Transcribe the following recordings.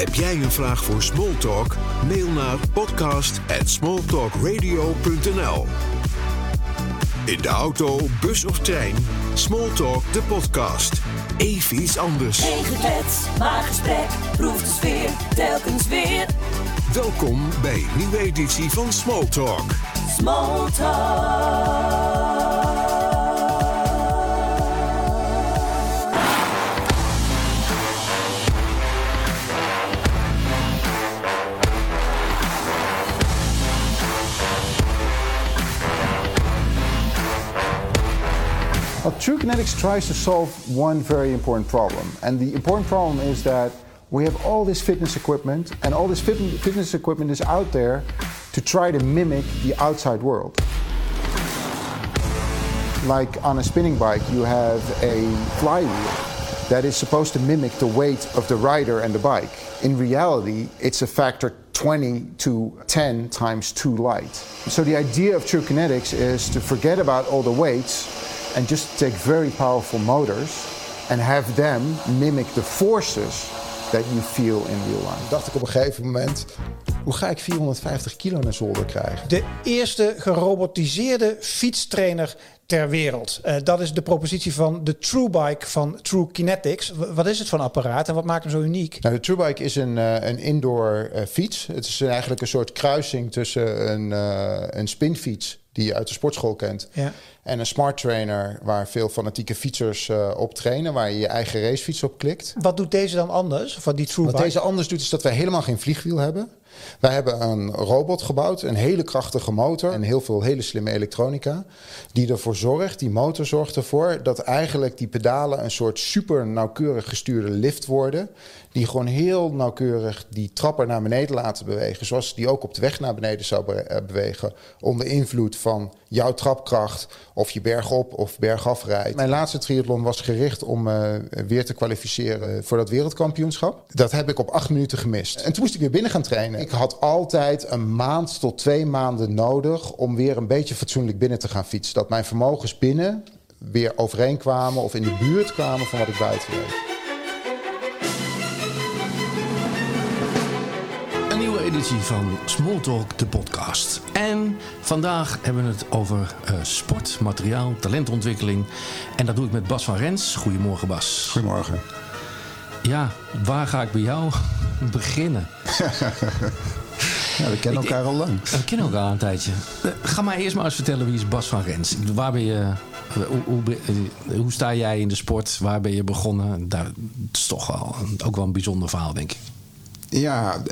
Heb jij een vraag voor Smalltalk? Mail naar podcast@smalltalkradio.nl. In de auto, bus of trein, Smalltalk de podcast. Even iets anders. Geen geklets, maar gesprek. Proef de sfeer, telkens weer. Welkom bij een nieuwe editie van Smalltalk. Smalltalk. Well, True Kinetics tries to solve one very important problem. And the important problem is that we have all this fitness equipment, and all this fit- fitness equipment is out there to try to mimic the outside world. Like on a spinning bike, you have a flywheel that is supposed to mimic the weight of the rider and the bike. In reality, it's a factor 20 to 10 times too light. So the idea of True Kinetics is to forget about all the weights and just take very powerful motors and have them mimic the forces that you feel in real life. dacht ik op een gegeven moment, hoe ga ik 450 kilo naar zolder krijgen? De eerste gerobotiseerde fietstrainer ter wereld. Eh, dat is de propositie van de TrueBike van True Kinetics. W- wat is het voor een apparaat en wat maakt hem zo uniek? Nou, de TrueBike is een, eh, een indoor eh, fiets. Het is eigenlijk een soort kruising tussen een, eh, een spinfiets die je uit de sportschool kent. Ja. En een smart trainer waar veel fanatieke fietsers eh, op trainen, waar je je eigen racefiets op klikt. Wat doet deze dan anders? Van die Wat deze anders doet, is dat wij helemaal geen vliegwiel hebben. Wij hebben een robot gebouwd, een hele krachtige motor en heel veel hele slimme elektronica. Die ervoor zorgt, die motor zorgt ervoor dat eigenlijk die pedalen een soort super nauwkeurig gestuurde lift worden. Die gewoon heel nauwkeurig die trapper naar beneden laten bewegen. Zoals die ook op de weg naar beneden zou eh, bewegen. Onder invloed van jouw trapkracht of je bergop of bergaf rijdt. Mijn laatste triathlon was gericht om eh, weer te kwalificeren voor dat wereldkampioenschap. Dat heb ik op acht minuten gemist. En toen moest ik weer binnen gaan trainen. Ik had altijd een maand tot twee maanden nodig om weer een beetje fatsoenlijk binnen te gaan fietsen. Dat mijn vermogens binnen weer overeenkwamen of in de buurt kwamen van wat ik buiten deed. Een nieuwe editie van Smalltalk, de podcast. En vandaag hebben we het over eh, sport, materiaal, talentontwikkeling. En dat doe ik met Bas van Rens. Goedemorgen Bas. Goedemorgen. Ja, waar ga ik bij jou beginnen? Ja, we kennen elkaar al lang. We kennen elkaar al een tijdje. Eh, Ga maar eerst maar eens vertellen wie is Bas van Rens. Waar ben je, eh, hoe, hoe, eh, hoe sta jij in de sport? Waar ben je begonnen? Daar, dat is toch wel, ook wel een bijzonder verhaal, denk ik. Ja,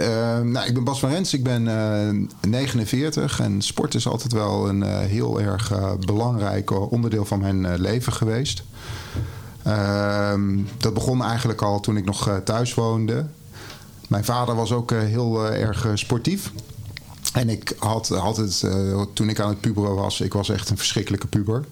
nou, ik ben Bas van Rens, ik ben eh, 49 en sport is altijd wel een heel erg belangrijk onderdeel van mijn leven geweest. Ehm, dat begon eigenlijk al toen ik nog eh, thuis woonde. Mijn vader was ook eh, heel eh, erg sportief. En ik had altijd, toen ik aan het puberen was, ik was echt een verschrikkelijke puber.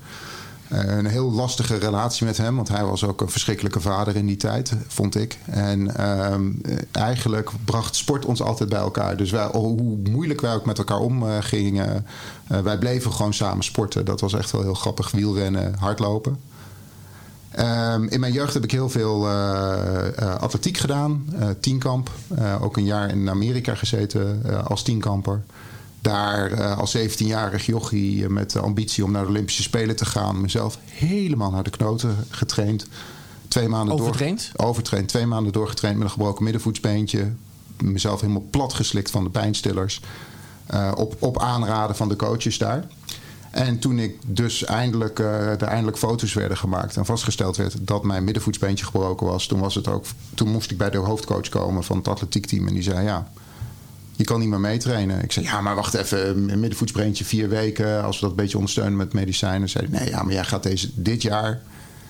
Een heel lastige relatie met hem, want hij was ook een verschrikkelijke vader in die tijd, vond ik. En ehm, eh, eigenlijk bracht sport ons altijd bij elkaar. Dus wij, hoe moeilijk wij ook met elkaar omgingen, wij bleven gewoon samen sporten. Dat was echt wel heel grappig. Wielrennen, hardlopen. Ehm, in mijn jeugd heb ik heel veel eh, eh, atletiek gedaan, eh, tienkamp. Ook een jaar in Amerika gezeten als tienkamper. Daar als 17-jarig jochie met de ambitie om naar de Olympische Spelen te gaan. Mezelf helemaal naar de knoten getraind. Twee maanden Overtraind? Door, overtraind. Twee maanden doorgetraind met een gebroken middenvoetsbeentje. Mezelf helemaal plat geslikt van de pijnstillers. Op, op aanraden van de coaches daar. En toen ik dus eindelijk, eh, er eindelijk foto's werden gemaakt en vastgesteld werd dat mijn middenvoetsbeentje gebroken was, toen, was het ook, toen moest ik bij de hoofdcoach komen van het atletiekteam. En die zei: Ja, je kan niet meer meetrainen. Ik zei: Ja, maar wacht even, een middenvoetsbeentje vier weken. Als we dat een beetje ondersteunen met medicijnen. Zei Nee, ja, maar jij gaat deze, dit jaar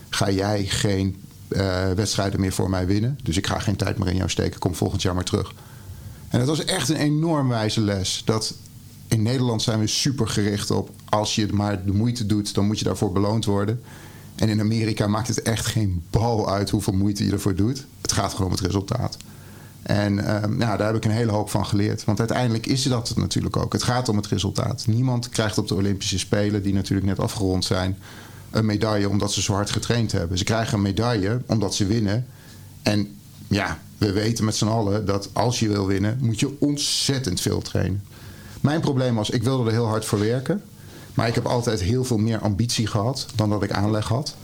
ga jij geen eh, wedstrijden meer voor mij winnen. Dus ik ga geen tijd meer in jou steken. Kom volgend jaar maar terug. En dat was echt een enorm wijze les. Dat in Nederland zijn we super gericht op... als je maar de moeite doet, dan moet je daarvoor beloond worden. En in Amerika maakt het echt geen bal uit hoeveel moeite je ervoor doet. Het gaat gewoon om het resultaat. En uh, daar heb ik een hele hoop van geleerd. Want uiteindelijk is dat het natuurlijk ook. Het gaat om het resultaat. Niemand krijgt op de Olympische Spelen, die natuurlijk net afgerond zijn, een medaille omdat ze zo hard getraind hebben. Ze krijgen een medaille omdat ze winnen. En ja, we weten met z'n allen dat als je wil winnen, moet je ontzettend veel trainen. Mijn probleem was, ik wilde er heel hard voor werken. Maar ik heb altijd heel veel meer ambitie gehad dan dat ik aanleg had.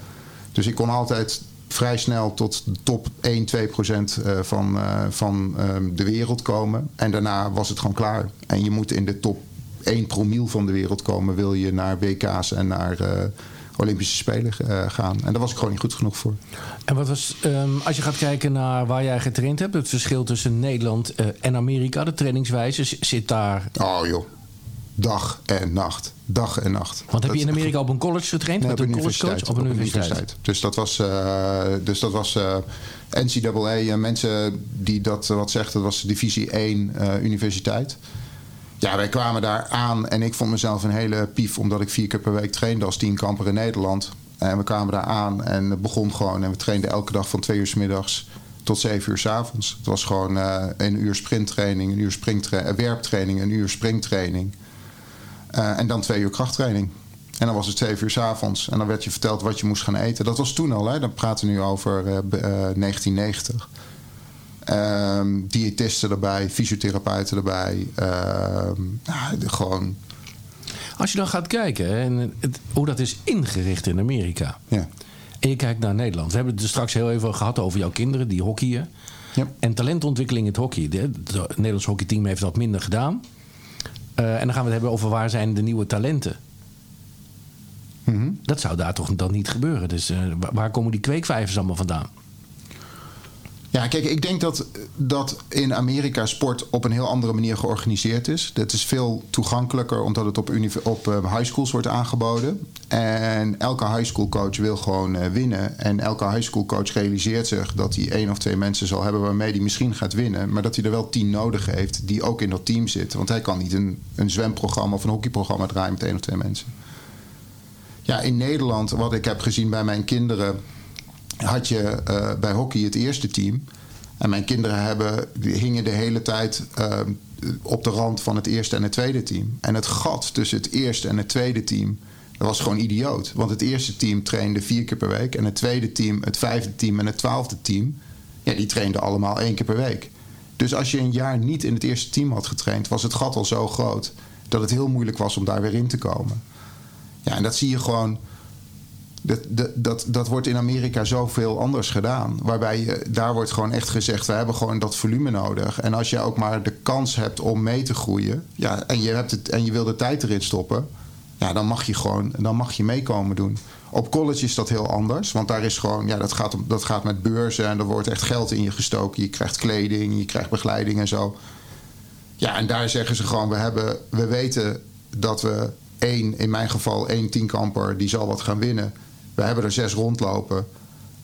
Dus ik kon altijd vrij snel tot de top 1, 2 procent eh, van, uh, van uh, de wereld komen. En daarna was het gewoon klaar. En je moet in de top 1 promiel van de wereld komen... wil je naar WK's en naar uh, Olympische Spelen gaan. En daar was ik gewoon niet goed genoeg voor. En wat was, um, als je gaat kijken naar waar jij getraind hebt... het verschil tussen Nederland en Amerika, de trainingswijze... zit daar... Oh joh, dag en nacht. Dag en nacht. Want heb je in Amerika op een college getraind? Nee, met op een college coach? Op een universiteit. Dus dat was, uh, dus dat was uh, NCAA. Uh, mensen die dat wat zegt, dat was divisie 1 universiteit. Ja, wij kwamen daar aan en ik vond mezelf een hele pief... omdat ik vier keer per week trainde als teamkamper in Nederland. En we kwamen daar aan en het begon gewoon... en we trainden elke dag van twee uur s middags tot zeven uur s avonds. Het was gewoon een uur sprinttraining, een uur springtra werptraining... een uur springtraining... Uh, en dan twee uur krachttraining. En dan was het zeven uur s avonds. En dan werd je verteld wat je moest gaan eten. Dat was toen al, hè? dan praten we nu over uh, uh, 1990. Um, diëtisten erbij, fysiotherapeuten erbij. nou, gewoon. Als je dan gaat kijken hè, en het, hoe dat is ingericht in Amerika. Ja. En je kijkt naar Nederland. We hebben het er straks heel even gehad over jouw kinderen die hockeyen. Ja. En talentontwikkeling in het hockey. Het Nederlands hockeyteam heeft dat minder gedaan. Uh, en dan gaan we het hebben over waar zijn de nieuwe talenten. Mm -hmm. Dat zou daar toch dan niet gebeuren. Dus uh, waar komen die kweekvijvers allemaal vandaan? Ja, kijk, ik denk dat, dat in Amerika sport op een heel andere manier georganiseerd is. Dat is veel toegankelijker omdat het op, op uh, high schools wordt aangeboden. En elke high school coach wil gewoon uh, winnen. En elke high school coach realiseert zich dat hij één of twee mensen zal hebben waarmee hij misschien gaat winnen. Maar dat hij er wel tien nodig heeft die ook in dat team zitten. Want hij kan niet een, een zwemprogramma of een hockeyprogramma draaien met één of twee mensen. Ja, in Nederland, wat ik heb gezien bij mijn kinderen had je uh, bij hockey het eerste team. En mijn kinderen hebben, hingen de hele tijd uh, op de rand van het eerste en het tweede team. En het gat tussen het eerste en het tweede team, dat was gewoon idioot. Want het eerste team trainde vier keer per week. En het tweede team, het vijfde team en het twaalfde team, ja, die trainden allemaal één keer per week. Dus als je een jaar niet in het eerste team had getraind, was het gat al zo groot dat het heel moeilijk was om daar weer in te komen. Ja, en dat zie je gewoon. Dat, dat, dat, wordt in Amerika zoveel anders gedaan. Waarbij daar wordt gewoon echt gezegd: we hebben gewoon dat volume nodig. En als je ook maar de kans hebt om mee te groeien. Ja, en, je hebt het, en je wil de tijd erin stoppen. Ja, dan mag je gewoon dan mag je meekomen doen. Op college is dat heel anders. Want daar is gewoon, ja, dat gaat, dat gaat met beurzen. En er wordt echt geld in je gestoken. Je krijgt kleding, je krijgt begeleiding en zo. Ja, en daar zeggen ze gewoon: we, hebben, we weten dat we één, in mijn geval één tienkamper, die zal wat gaan winnen. We hebben er zes rondlopen.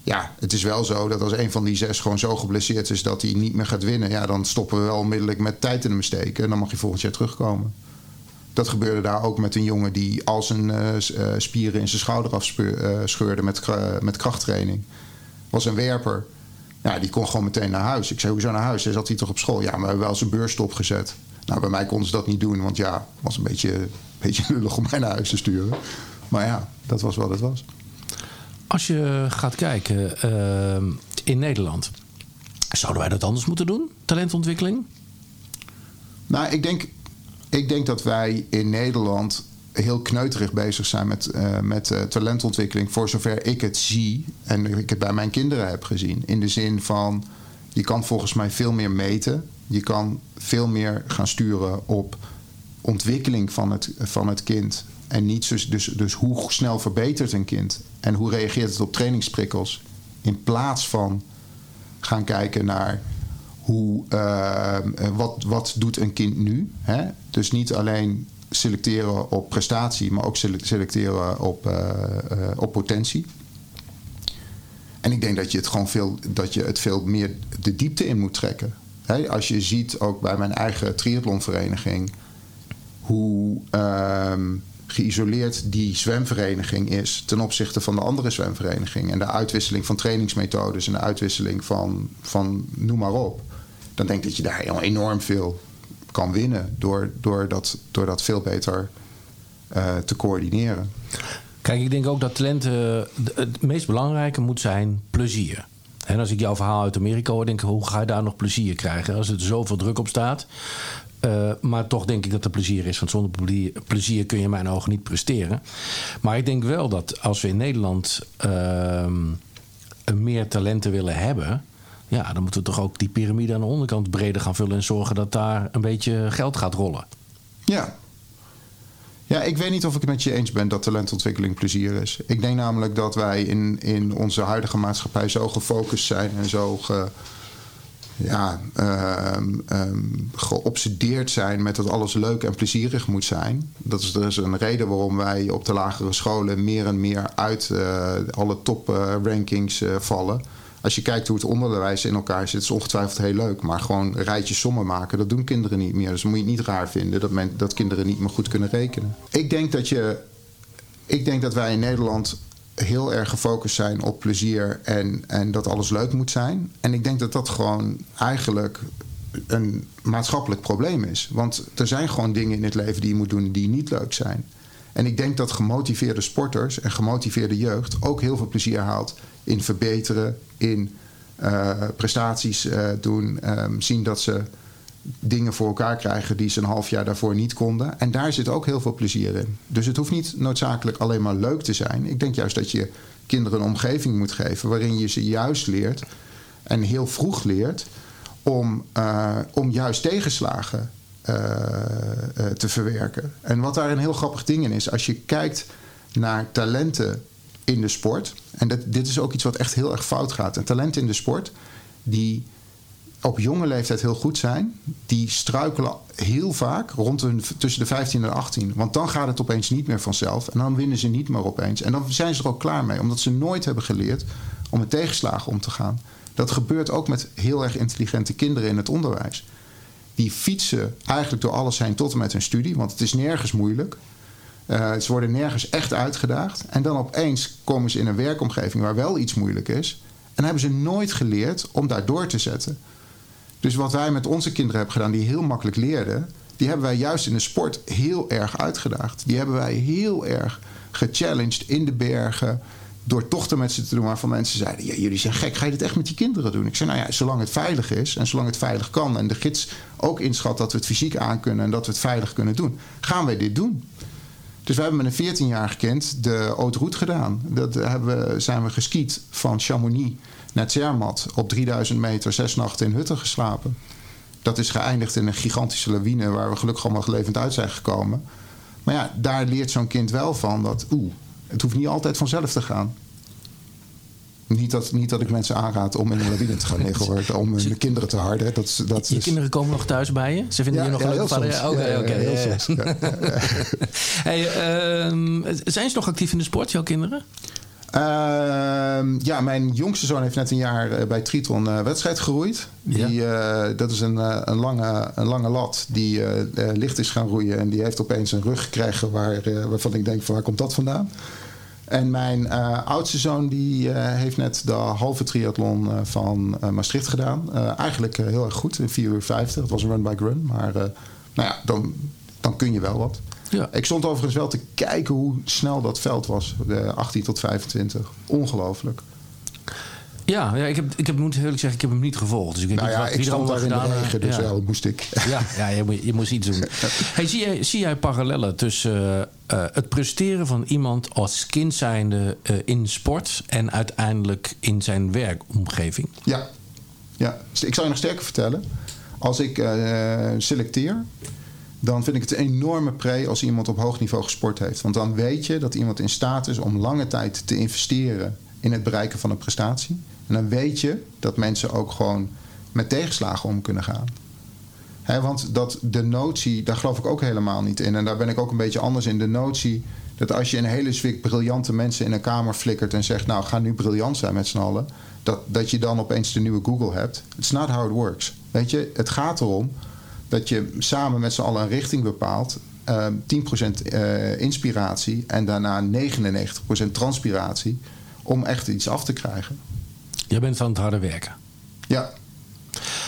Ja, het is wel zo dat als een van die zes gewoon zo geblesseerd is dat hij niet meer gaat winnen, ja, dan stoppen we wel onmiddellijk met tijd in hem steken. En dan mag je volgend jaar terugkomen. Dat gebeurde daar ook met een jongen die al zijn uh, spieren in zijn schouder afscheurde met, met krachttraining. Was een werper. Ja, die kon gewoon meteen naar huis. Ik zei, hoezo naar huis? Hij zat hij toch op school? Ja, maar we hebben wel zijn beurs stopgezet. Nou, bij mij konden ze dat niet doen, want ja, het was een beetje, een beetje lullig om mij naar huis te sturen. Maar ja, dat was wat het was. Als je gaat kijken uh, in Nederland, zouden wij dat anders moeten doen? Talentontwikkeling? Nou, ik denk, ik denk dat wij in Nederland heel kneuterig bezig zijn met, uh, met uh, talentontwikkeling. Voor zover ik het zie en ik het bij mijn kinderen heb gezien. In de zin van, je kan volgens mij veel meer meten. Je kan veel meer gaan sturen op ontwikkeling van het, van het kind. En niet dus, dus, dus hoe snel verbetert een kind en hoe reageert het op trainingsprikkels. In plaats van gaan kijken naar hoe, uh, wat, wat doet een kind nu. Hè? Dus niet alleen selecteren op prestatie, maar ook selecteren op, uh, op potentie. En ik denk dat je het gewoon veel, dat je het veel meer de diepte in moet trekken. Als je ziet, ook bij mijn eigen triathlonvereniging, hoe ehm, geïsoleerd die zwemvereniging is ten opzichte van de andere zwemvereniging. En de uitwisseling van trainingsmethodes en de uitwisseling van, van noem maar op. Dan denk ik dat je daar enorm veel kan winnen door, door, dat, door dat veel beter eh, te coördineren. Kijk, ik denk ook dat talenten het meest belangrijke moet zijn plezier. En als ik jouw verhaal uit Amerika hoor, denk ik, hoe ga je daar nog plezier krijgen? Als er zoveel druk op staat. Uh, maar toch denk ik dat er plezier is. Want zonder plezier kun je in mijn ogen niet presteren. Maar ik denk wel dat als we in Nederland uh, meer talenten willen hebben. Ja, dan moeten we toch ook die piramide aan de onderkant breder gaan vullen. En zorgen dat daar een beetje geld gaat rollen. Ja, ja, ik weet niet of ik het met je eens ben dat talentontwikkeling plezier is. Ik denk namelijk dat wij in, in onze huidige maatschappij zo gefocust zijn en zo ge, ja, um, um, geobsedeerd zijn met dat alles leuk en plezierig moet zijn. Dat is dus een reden waarom wij op de lagere scholen meer en meer uit uh, alle toprankings uh, uh, vallen als je kijkt hoe het onderwijs in elkaar zit, is ongetwijfeld heel leuk. Maar gewoon rijtjes sommen maken, dat doen kinderen niet meer. Dus moet je het niet raar vinden dat, men, dat kinderen niet meer goed kunnen rekenen. Ik denk dat, je, ik denk dat wij in Nederland heel erg gefocust zijn op plezier en, en dat alles leuk moet zijn. En ik denk dat dat gewoon eigenlijk een maatschappelijk probleem is. Want er zijn gewoon dingen in het leven die je moet doen die niet leuk zijn. En ik denk dat gemotiveerde sporters en gemotiveerde jeugd ook heel veel plezier haalt in verbeteren, in uh, prestaties uh, doen, um, zien dat ze dingen voor elkaar krijgen die ze een half jaar daarvoor niet konden. En daar zit ook heel veel plezier in. Dus het hoeft niet noodzakelijk alleen maar leuk te zijn. Ik denk juist dat je kinderen een omgeving moet geven waarin je ze juist leert en heel vroeg leert om, uh, om juist tegenslagen te verwerken. En wat daar een heel grappig ding in is, als je kijkt naar talenten in de sport. En dat, dit is ook iets wat echt heel erg fout gaat. En talenten in de sport die op jonge leeftijd heel goed zijn, die struikelen heel vaak rond hun, tussen de 15 en 18. Want dan gaat het opeens niet meer vanzelf en dan winnen ze niet meer opeens. En dan zijn ze er ook klaar mee, omdat ze nooit hebben geleerd om met tegenslagen om te gaan. Dat gebeurt ook met heel erg intelligente kinderen in het onderwijs. Die fietsen eigenlijk door alles heen tot en met hun studie, want het is nergens moeilijk. Uh, ze worden nergens echt uitgedaagd. En dan opeens komen ze in een werkomgeving waar wel iets moeilijk is. En hebben ze nooit geleerd om daar door te zetten. Dus wat wij met onze kinderen hebben gedaan, die heel makkelijk leerden, die hebben wij juist in de sport heel erg uitgedaagd. Die hebben wij heel erg gechallenged in de bergen. Door tochten met ze te doen waarvan mensen zeiden: ja, Jullie zijn gek, ga je dit echt met je kinderen doen? Ik zei: Nou ja, zolang het veilig is en zolang het veilig kan. en de gids ook inschat dat we het fysiek aankunnen en dat we het veilig kunnen doen, gaan wij dit doen. Dus we hebben met een 14-jarig kind de haute gedaan. Dat hebben we, zijn we geskiet van Chamonix naar Zermatt. Op 3000 meter, zes nachten in hutten geslapen. Dat is geëindigd in een gigantische lawine... waar we gelukkig allemaal levend uit zijn gekomen. Maar ja, daar leert zo'n kind wel van dat... oeh, het hoeft niet altijd vanzelf te gaan. Niet dat, niet dat ik mensen aanraad om in een lawine te gaan liggen, hoor. Om hun kinderen te harden. Dat, dat je is... kinderen komen nog thuis bij je? Ze vinden ja, je nog ja? Ja, Oké, oké. soms. Ja, hey, uh, zijn ze nog actief in de sport, jouw kinderen? Uh, ja, mijn jongste zoon heeft net een jaar uh, bij Triton uh, wedstrijd geroeid. Die, uh, dat is een, een, lange, een lange lat die licht is gaan roeien. En die heeft opeens een rug gekregen waar, waarvan ik denk: van, waar komt dat vandaan? En mijn uh, oudste zoon die uh, heeft net de halve triathlon uh, van Maastricht gedaan. eigenlijk heel erg goed, in 4 uur 50. Het was een run by run, maar nou ja, dan, dan kun je wel wat. Ja. Ik stond overigens wel te kijken hoe snel dat veld was, de 18 tot 25. Ongelooflijk. Ja, ja ik, heb, ik heb, moet eerlijk zeggen, ik heb hem niet gevolgd. Dus ik weet nou niet ja, wat, ik stond daar in de regen, dus ja. moest ik. Ja, ja je, moet, je moest iets doen. Hey, zie, jij, zie jij parallellen tussen uh, het presteren van iemand als kind zijnde uh, in sport... en uiteindelijk in zijn werkomgeving? Ja. ja. Ik zal je nog sterker vertellen. Als ik uh, selecteer dan vind ik het een enorme pre als iemand op hoog niveau gesport heeft. Want dan weet je dat iemand in staat is om lange tijd te investeren in het bereiken van een prestatie. En dan weet je dat mensen ook gewoon met tegenslagen om kunnen gaan. Want dat de notie, daar geloof ik ook helemaal niet in. En daar ben ik ook een beetje anders in. De notie Dat als je een hele zwik briljante mensen in een kamer flikkert en zegt: Nou, ga nu briljant zijn met z'n allen. Dat, dat je dan opeens de nieuwe Google hebt. It's not how it works. Weet je, het gaat erom dat je samen met z'n allen een richting bepaalt. eh, 10% eh, inspiratie en daarna 99% transpiratie. Om echt iets af te krijgen. Jij bent van het harde werken. Ja,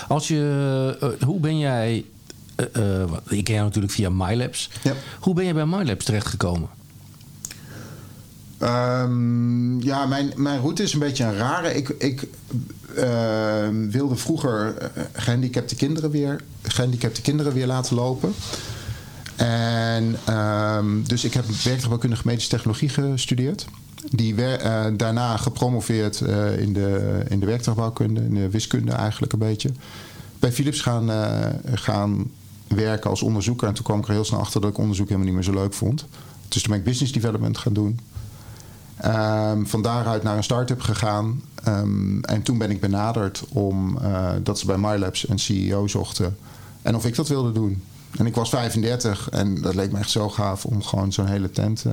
Als je, eh, hoe ben jij, eh, eh, ik ken jou natuurlijk via MyLabs. Ja. Hoe ben je bij MyLabs terechtgekomen? Ehm, ja, mijn, mijn route is een beetje een rare. Ik, ik ehm, wilde vroeger eh, gehandicapte kinderen weer, gehandicapte kinderen weer laten lopen. En ehm, dus ik heb werktuigbouwkundige medische technologie gestudeerd. Die eh, daarna gepromoveerd eh, in, de, in de werktuigbouwkunde, in de wiskunde eigenlijk een beetje. Bij Philips gaan, gaan werken als onderzoeker. En toen kwam ik er heel snel achter dat ik onderzoek helemaal niet meer zo leuk vond. Dus toen ben ik business development gaan doen. Ehm, van daaruit naar een start-up gegaan. Ehm, en toen ben ik benaderd om eh, dat ze bij MyLabs een CEO zochten. En of ik dat wilde doen. En ik was 35 en dat leek me echt zo gaaf om gewoon zo'n hele tent. eh,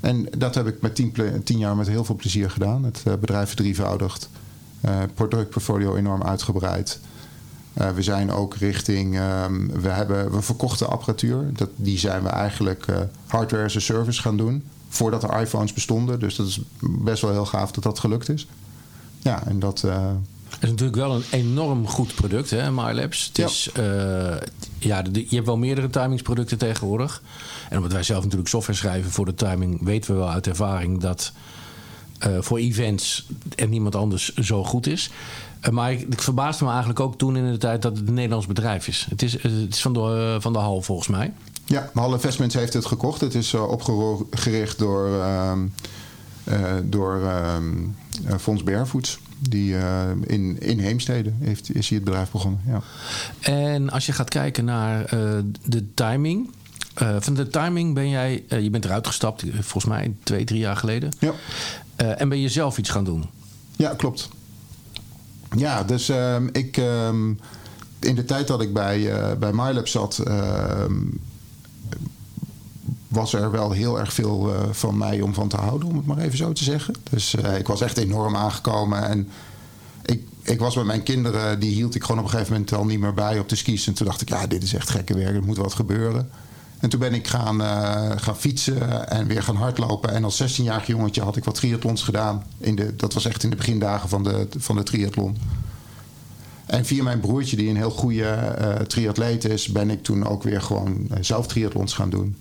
en dat heb ik met tien, tien jaar met heel veel plezier gedaan. Het eh, bedrijf verdrievoudigd. productportfolio enorm uitgebreid. We zijn ook richting. ehm, we, hebben, we verkochten apparatuur. Dat, die zijn we eigenlijk hardware as a service gaan doen. Voordat er iPhones bestonden. Dus dat is best wel heel gaaf dat dat gelukt is. Ja, en dat. eh, Het is natuurlijk wel een enorm goed product, hè, MyLabs. Het Ja. is, eh, ja, de- je hebt wel meerdere timingsproducten tegenwoordig. En omdat wij zelf natuurlijk software schrijven voor de timing, weten we wel uit ervaring dat eh, voor events er niemand anders zo goed is. Eh, maar ik, ik verbaasde me eigenlijk ook toen in de tijd dat het een Nederlands bedrijf is. Het is, het is van, de, van de hal volgens mij. Ja, Hall Investments heeft het gekocht. Het is uh, opgericht door, uh, uh, door uh, Fons Bervoets. Die uh, in, in Heemstede heeft, is hij het bedrijf begonnen. Ja. En als je gaat kijken naar de timing. van de timing ben jij, je bent eruit gestapt, volgens mij twee, drie jaar geleden. Ja. en ben je zelf iets gaan doen? Ja, klopt. Ja, dus ehm, ik in de tijd dat ik bij, bij MyLab zat, was er wel heel erg veel uh, van mij om van te houden, om het maar even zo te zeggen. Dus uh, ik was echt enorm aangekomen. En ik, ik was met mijn kinderen, die hield ik gewoon op een gegeven moment al niet meer bij op de skis. En toen dacht ik, ja, dit is echt gekke werk, er moet wat gebeuren. En toen ben ik gaan, uh, gaan fietsen en weer gaan hardlopen. En als 16-jarig jongetje had ik wat triathlons gedaan. In de, dat was echt in de begindagen van de, van de triathlon. En via mijn broertje, die een heel goede uh, triatleet is, ben ik toen ook weer gewoon zelf triathlons gaan doen.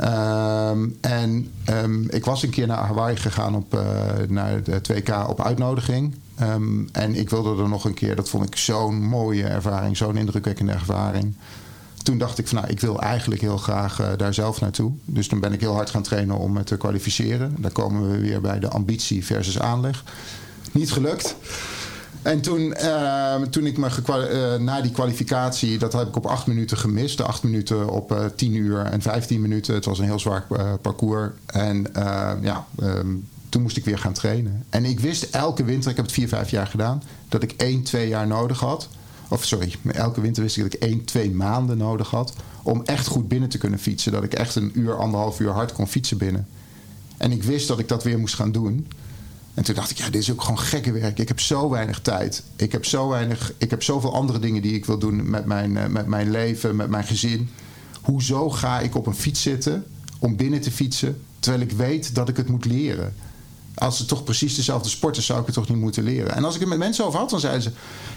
Um, en um, ik was een keer naar Hawaii gegaan op, uh, naar de 2K op uitnodiging. Um, en ik wilde er nog een keer, dat vond ik zo'n mooie ervaring, zo'n indrukwekkende ervaring. Toen dacht ik van nou, ik wil eigenlijk heel graag uh, daar zelf naartoe. Dus toen ben ik heel hard gaan trainen om me te kwalificeren. Daar komen we weer bij de ambitie versus aanleg. Niet gelukt. En toen, uh, toen ik me uh, na die kwalificatie, dat heb ik op acht minuten gemist. De acht minuten op uh, tien uur en vijftien minuten. Het was een heel zwaar uh, parcours. En ja, um, toen moest ik weer gaan trainen. En ik wist elke winter, ik heb het vier, vijf jaar gedaan, dat ik één, twee jaar nodig had. Of sorry, elke winter wist ik dat ik één, twee maanden nodig had. Om echt goed binnen te kunnen fietsen. Dat ik echt een uur, anderhalf uur hard kon fietsen binnen. En ik wist dat ik dat weer moest gaan doen. En toen dacht ik, ja, dit is ook gewoon gekke werk. Ik heb zo weinig tijd. Ik heb, zo weinig, ik heb zoveel andere dingen die ik wil doen met mijn, uh, met mijn leven, met mijn gezin. Hoezo ga ik op een fiets zitten om binnen te fietsen, terwijl ik weet dat ik het moet leren? Als het toch precies dezelfde sport is, zou ik het toch niet moeten leren. En als ik het met mensen over had, dan zeiden ze...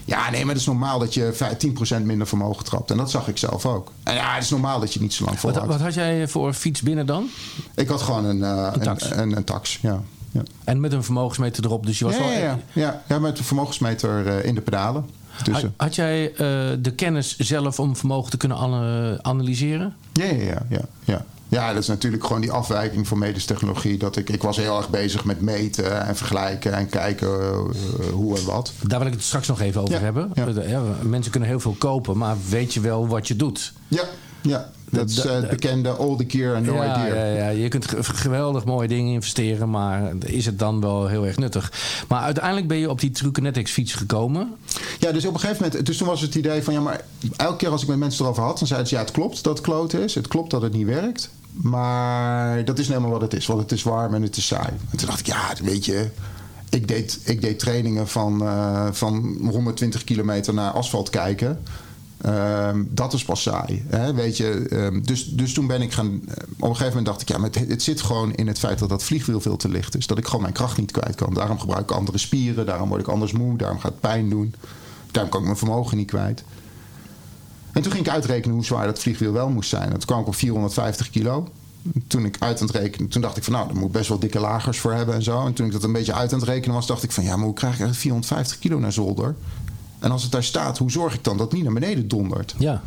ja, nee, maar het is normaal dat je 10% minder vermogen trapt. En dat zag ik zelf ook. En ja, het is normaal dat je niet zo lang volhoudt. Wat, wat had jij voor fiets binnen dan? Ik had gewoon een, uh, een, tax. Een, een, een tax, ja. Ja. En met een vermogensmeter erop, dus je was ja, wel... Ja, ja, ja. met een vermogensmeter uh, in de pedalen. Had, had, jij uh, de kennis zelf om vermogen te kunnen an analyseren? Ja, ja, ja, ja, ja. Ja, dat is natuurlijk gewoon die afwijking van medische technologie. Dat ik, ik was heel erg bezig met meten en vergelijken en kijken uh, hoe en wat. Daar wil ik het straks nog even over hebben. Mensen kunnen heel veel kopen, maar weet je wel wat je doet? Ja, ja. Dat is uh, het bekende all the gear and no ja, idea. Ja, ja, je kunt geweldig mooie dingen investeren, maar is het dan wel heel erg nuttig? Maar uiteindelijk ben je op die True Kinetics fiets gekomen. Ja, dus op een gegeven moment, dus toen was het idee van ja, maar elke keer als ik met mensen erover had, dan zeiden ze ja, het klopt dat het kloot is, het klopt dat het niet werkt. Maar dat is helemaal wat het is. Want het is warm en het is saai. En toen dacht ik, ja, weet je... Ik deed, ik deed trainingen van, uh, van 120 kilometer naar asfalt kijken. Uh, dat is pas saai. Hè? Weet je, um, dus, dus toen ben ik gaan. Op een gegeven moment dacht ik, ja, maar het, het, zit gewoon in het feit dat dat vliegwiel veel te licht is. Dat ik gewoon mijn kracht niet kwijt kan. Daarom gebruik ik andere spieren, daarom word ik anders moe, daarom gaat het pijn doen. Daarom kan ik mijn vermogen niet kwijt. En toen ging ik uitrekenen hoe zwaar dat vliegwiel wel moest zijn. Toen kwam ik op 450 kilo. Toen ik uit aan het rekenen, toen dacht ik van nou, daar moet ik best wel dikke lagers voor hebben en zo. En toen ik dat een beetje uit aan het rekenen was, dacht ik van ja, maar hoe krijg ik eigenlijk 450 kilo naar zolder? En als het daar staat, hoe zorg ik dan dat het niet naar beneden dondert? Ja.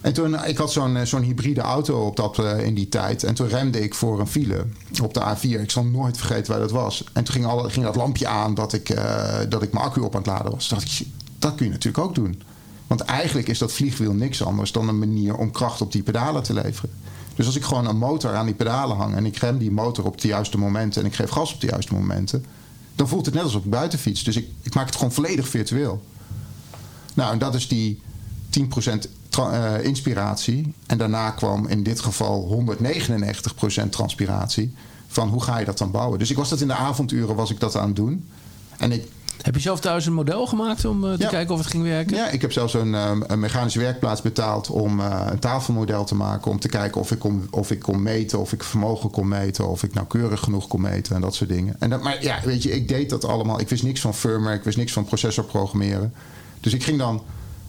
En toen, ik had zo'n zo'n hybride auto op dat, uh, in die tijd. En toen remde ik voor een file op de A4. Ik zal nooit vergeten waar dat was. En toen ging, al, ging dat lampje aan dat ik, uh, dat ik mijn accu op aan het laden was. Toen dacht ik, dat kun je natuurlijk ook doen. Want eigenlijk is dat vliegwiel niks anders dan een manier om kracht op die pedalen te leveren. Dus als ik gewoon een motor aan die pedalen hang en ik rem die motor op de juiste momenten en ik geef gas op de juiste momenten, dan voelt het net alsof ik buiten fiets. Dus ik, ik maak het gewoon volledig virtueel. Nou, en dat is die 10% uh, inspiratie. En daarna kwam in dit geval 199% transpiratie. Van hoe ga je dat dan bouwen? Dus ik was dat in de avonduren was ik dat aan het doen. En ik, heb je zelf thuis een model gemaakt om uh, te ja. kijken of het ging werken? Ja, ik heb zelfs een, um, een mechanische werkplaats betaald om uh, een tafelmodel te maken. Om te kijken of ik, kon, of ik kon meten, of ik vermogen kon meten, of ik nauwkeurig genoeg kon meten en dat soort dingen. En dat, maar ja, weet je, ik deed dat allemaal. Ik wist niks van firmware, ik wist niks van processorprogrammeren. Dus ik ging dan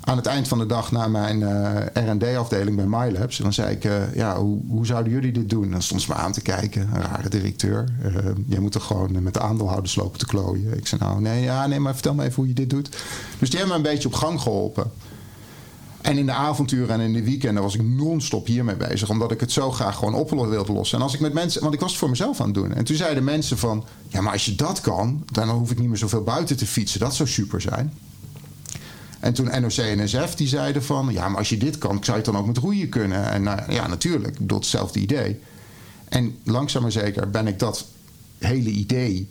aan het eind van de dag naar mijn uh, RD-afdeling bij MyLabs. En dan zei ik, uh, ja, hoe, hoe, zouden jullie dit doen? En dan stond ze me aan te kijken, een rare directeur. Uh, jij moet er gewoon met de aandeelhouders lopen te klooien. Ik zei, nou, nee, ja, nee, maar vertel me even hoe je dit doet. Dus die hebben me een beetje op gang geholpen. En in de avonturen en in de weekenden was ik non-stop hiermee bezig. Omdat ik het zo graag gewoon op wilde lossen. En als ik met mensen, want ik was het voor mezelf aan het doen. En toen zeiden mensen van, ja, maar als je dat kan, dan hoef ik niet meer zoveel buiten te fietsen. Dat zou super zijn. En toen NOC en NSF die zeiden van... ja, maar als je dit kan, zou je het dan ook met roeien kunnen? En nou, ja, natuurlijk. Ik hetzelfde idee. En langzaam maar zeker ben ik dat hele idee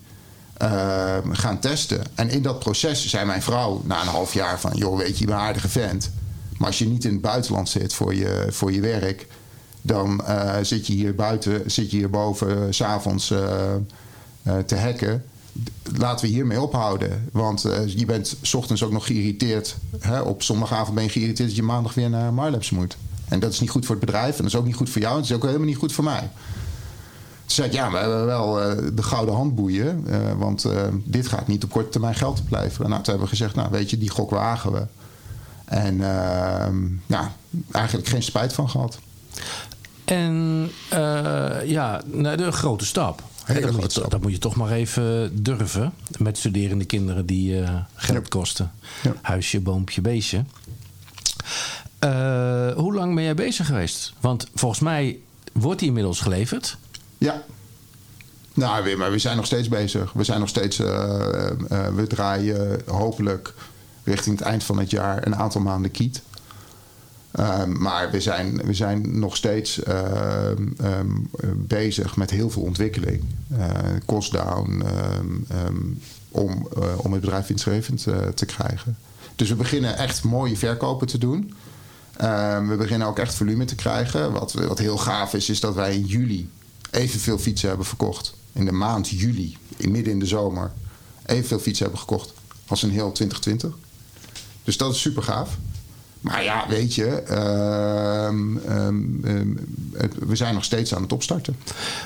uh, gaan testen. En in dat proces zei mijn vrouw na een half jaar van... joh, weet je, je bent een aardige vent. Maar als je niet in het buitenland zit voor je, voor je werk... dan uh, zit je hier buiten, zit je hier boven... Uh, s'avonds te hacken laten we hiermee ophouden. Want uh, je bent s ochtends ook nog geïrriteerd. Hè? Op zondagavond ben je geïrriteerd dat je maandag weer naar Marlabs moet. En dat is niet goed voor het bedrijf. En dat is ook niet goed voor jou. En dat is ook helemaal niet goed voor mij. Toen zei ja, we hebben wel uh, de gouden handboeien. Uh, want dit gaat niet op korte termijn geld opleveren. Nou, toen hebben we gezegd, nou weet je, die gok wagen we. En ehm, ja, eigenlijk geen spijt van gehad. En ja, de grote stap. Dat moet, je, dat, moet je, toch maar even durven. Met studerende kinderen die uh, geld ja. kosten. Ja. Huisje, boompje, beestje. Uh, hoe lang ben jij bezig geweest? Want volgens mij wordt die inmiddels geleverd. Ja. Nou, maar we zijn nog steeds bezig. We zijn nog steeds. Uh, we draaien hopelijk richting het eind van het jaar een aantal maanden kiet. Um, maar we zijn, we zijn nog steeds uh, um, bezig met heel veel ontwikkeling. Uh, cost down, om, uh, om het bedrijf winstgevend te krijgen. Dus we beginnen echt mooie verkopen te doen. we beginnen ook echt volume te krijgen. Wat, wat heel gaaf is, is dat wij in juli evenveel fietsen hebben verkocht. In de maand juli, in midden in de zomer, evenveel fietsen hebben gekocht als in heel 2020. Dus dat is super gaaf. Maar ja, weet je, uh, um, we zijn nog steeds aan het opstarten.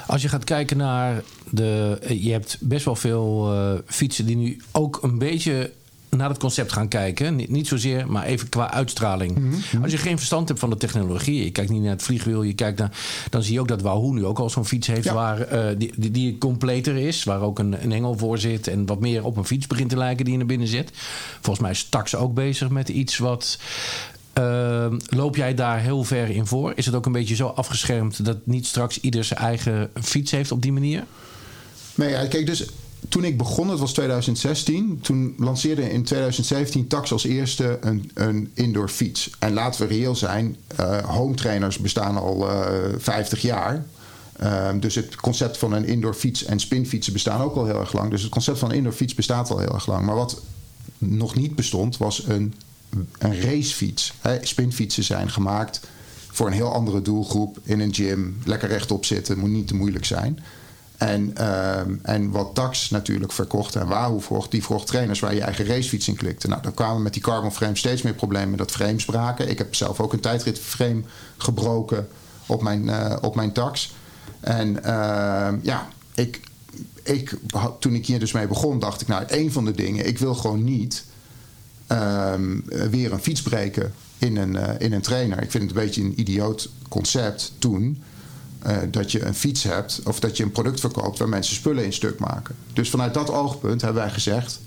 Als je gaat kijken naar de. Je hebt best wel veel uh, fietsen die nu ook een beetje naar het concept gaan kijken. Niet, niet zozeer, maar even qua uitstraling. Mm -hmm. Als je geen verstand hebt van de technologie, je kijkt niet naar het vliegwiel, je kijkt naar, dan zie je ook dat Wahoo nu ook al zo'n fiets heeft ja. waar, uh, die, die, die, completer is, waar ook een, een engel voor zit en wat meer op een fiets begint te lijken die je naar binnen zit. Volgens mij is Tax ook bezig met iets wat. Uh, loop jij daar heel ver in voor? Is het ook een beetje zo afgeschermd dat niet straks ieder zijn eigen fiets heeft op die manier? Nee, ja, kijk, dus toen ik begon, het was 2016, toen lanceerde in 2017 Tax als eerste een, een indoor fiets. En laten we reëel zijn, uh, home trainers bestaan al uh, 50 jaar. Uh, dus het concept van een indoor fiets en spinfietsen bestaan ook al heel erg lang. Dus het concept van een indoor fiets bestaat al heel erg lang. Maar wat nog niet bestond, was een, een racefiets. Spinfietsen zijn gemaakt voor een heel andere doelgroep in een gym. Lekker rechtop zitten, moet niet te moeilijk zijn. En, ehm, en wat Tax natuurlijk verkocht en Wahoo vroeg, die vroeg trainers waar je eigen racefiets in klikte. Nou, dan kwamen met die carbon frame steeds meer problemen dat frames braken. Ik heb zelf ook een tijdritframe gebroken op mijn, uh, op mijn Tax. En ehm, ja, ik, ik, toen ik hier dus mee begon, dacht ik, nou, een van de dingen, ik wil gewoon niet ehm, weer een fiets breken in een, uh, in een trainer. Ik vind het een beetje een idioot concept toen. Uh, dat je een fiets hebt of dat je een product verkoopt waar mensen spullen in stuk maken. Dus vanuit dat oogpunt hebben wij gezegd,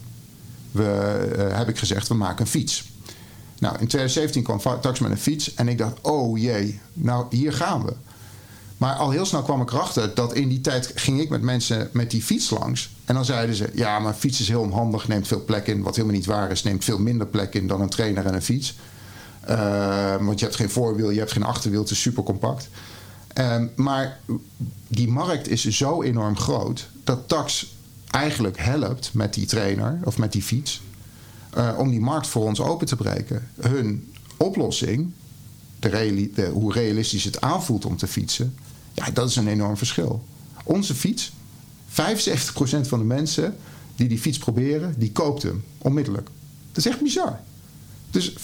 we, uh, heb ik gezegd, we maken een fiets. Nou, in 2017 kwam Tax met een fiets en ik dacht, oh jee, nou hier gaan we. Maar al heel snel kwam ik erachter dat in die tijd ging ik met mensen met die fiets langs. En dan zeiden ze, ja, maar fiets is heel onhandig, neemt veel plek in. Wat helemaal niet waar is, neemt veel minder plek in dan een trainer en een fiets. Uh, want je hebt geen voorwiel, je hebt geen achterwiel, het is super compact. Um, maar die markt is zo enorm groot dat Tax eigenlijk helpt met die trainer of met die fiets uh, om die markt voor ons open te breken. Hun oplossing, de de, hoe realistisch het aanvoelt om te fietsen, ja, dat is een enorm verschil. Onze fiets, 75% van de mensen die die fiets proberen, die koopt hem onmiddellijk. Dat is echt bizar. Dus 75%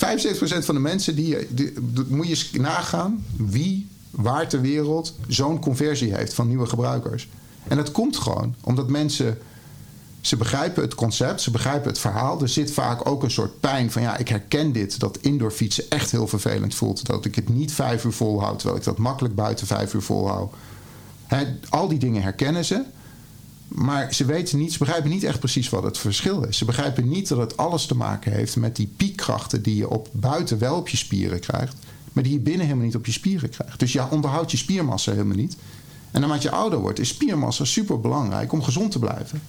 van de mensen, die, die, die, moet je nagaan wie waar ter wereld zo'n conversie heeft van nieuwe gebruikers. En dat komt gewoon omdat mensen. Ze begrijpen het concept, ze begrijpen het verhaal. Er zit vaak ook een soort pijn van ja, ik herken dit, dat indoor fietsen echt heel vervelend voelt. Dat ik het niet vijf uur volhoud, terwijl ik dat makkelijk buiten vijf uur volhoud. He, al die dingen herkennen ze. Maar ze weten niet, ze begrijpen niet echt precies wat het verschil is. Ze begrijpen niet dat het alles te maken heeft met die piekkrachten die je op buiten wel op je spieren krijgt maar die je binnen helemaal niet op je spieren krijgt. Dus ja, onderhoudt je spiermassa helemaal niet. En naarmate je ouder wordt, is spiermassa super belangrijk om gezond te blijven.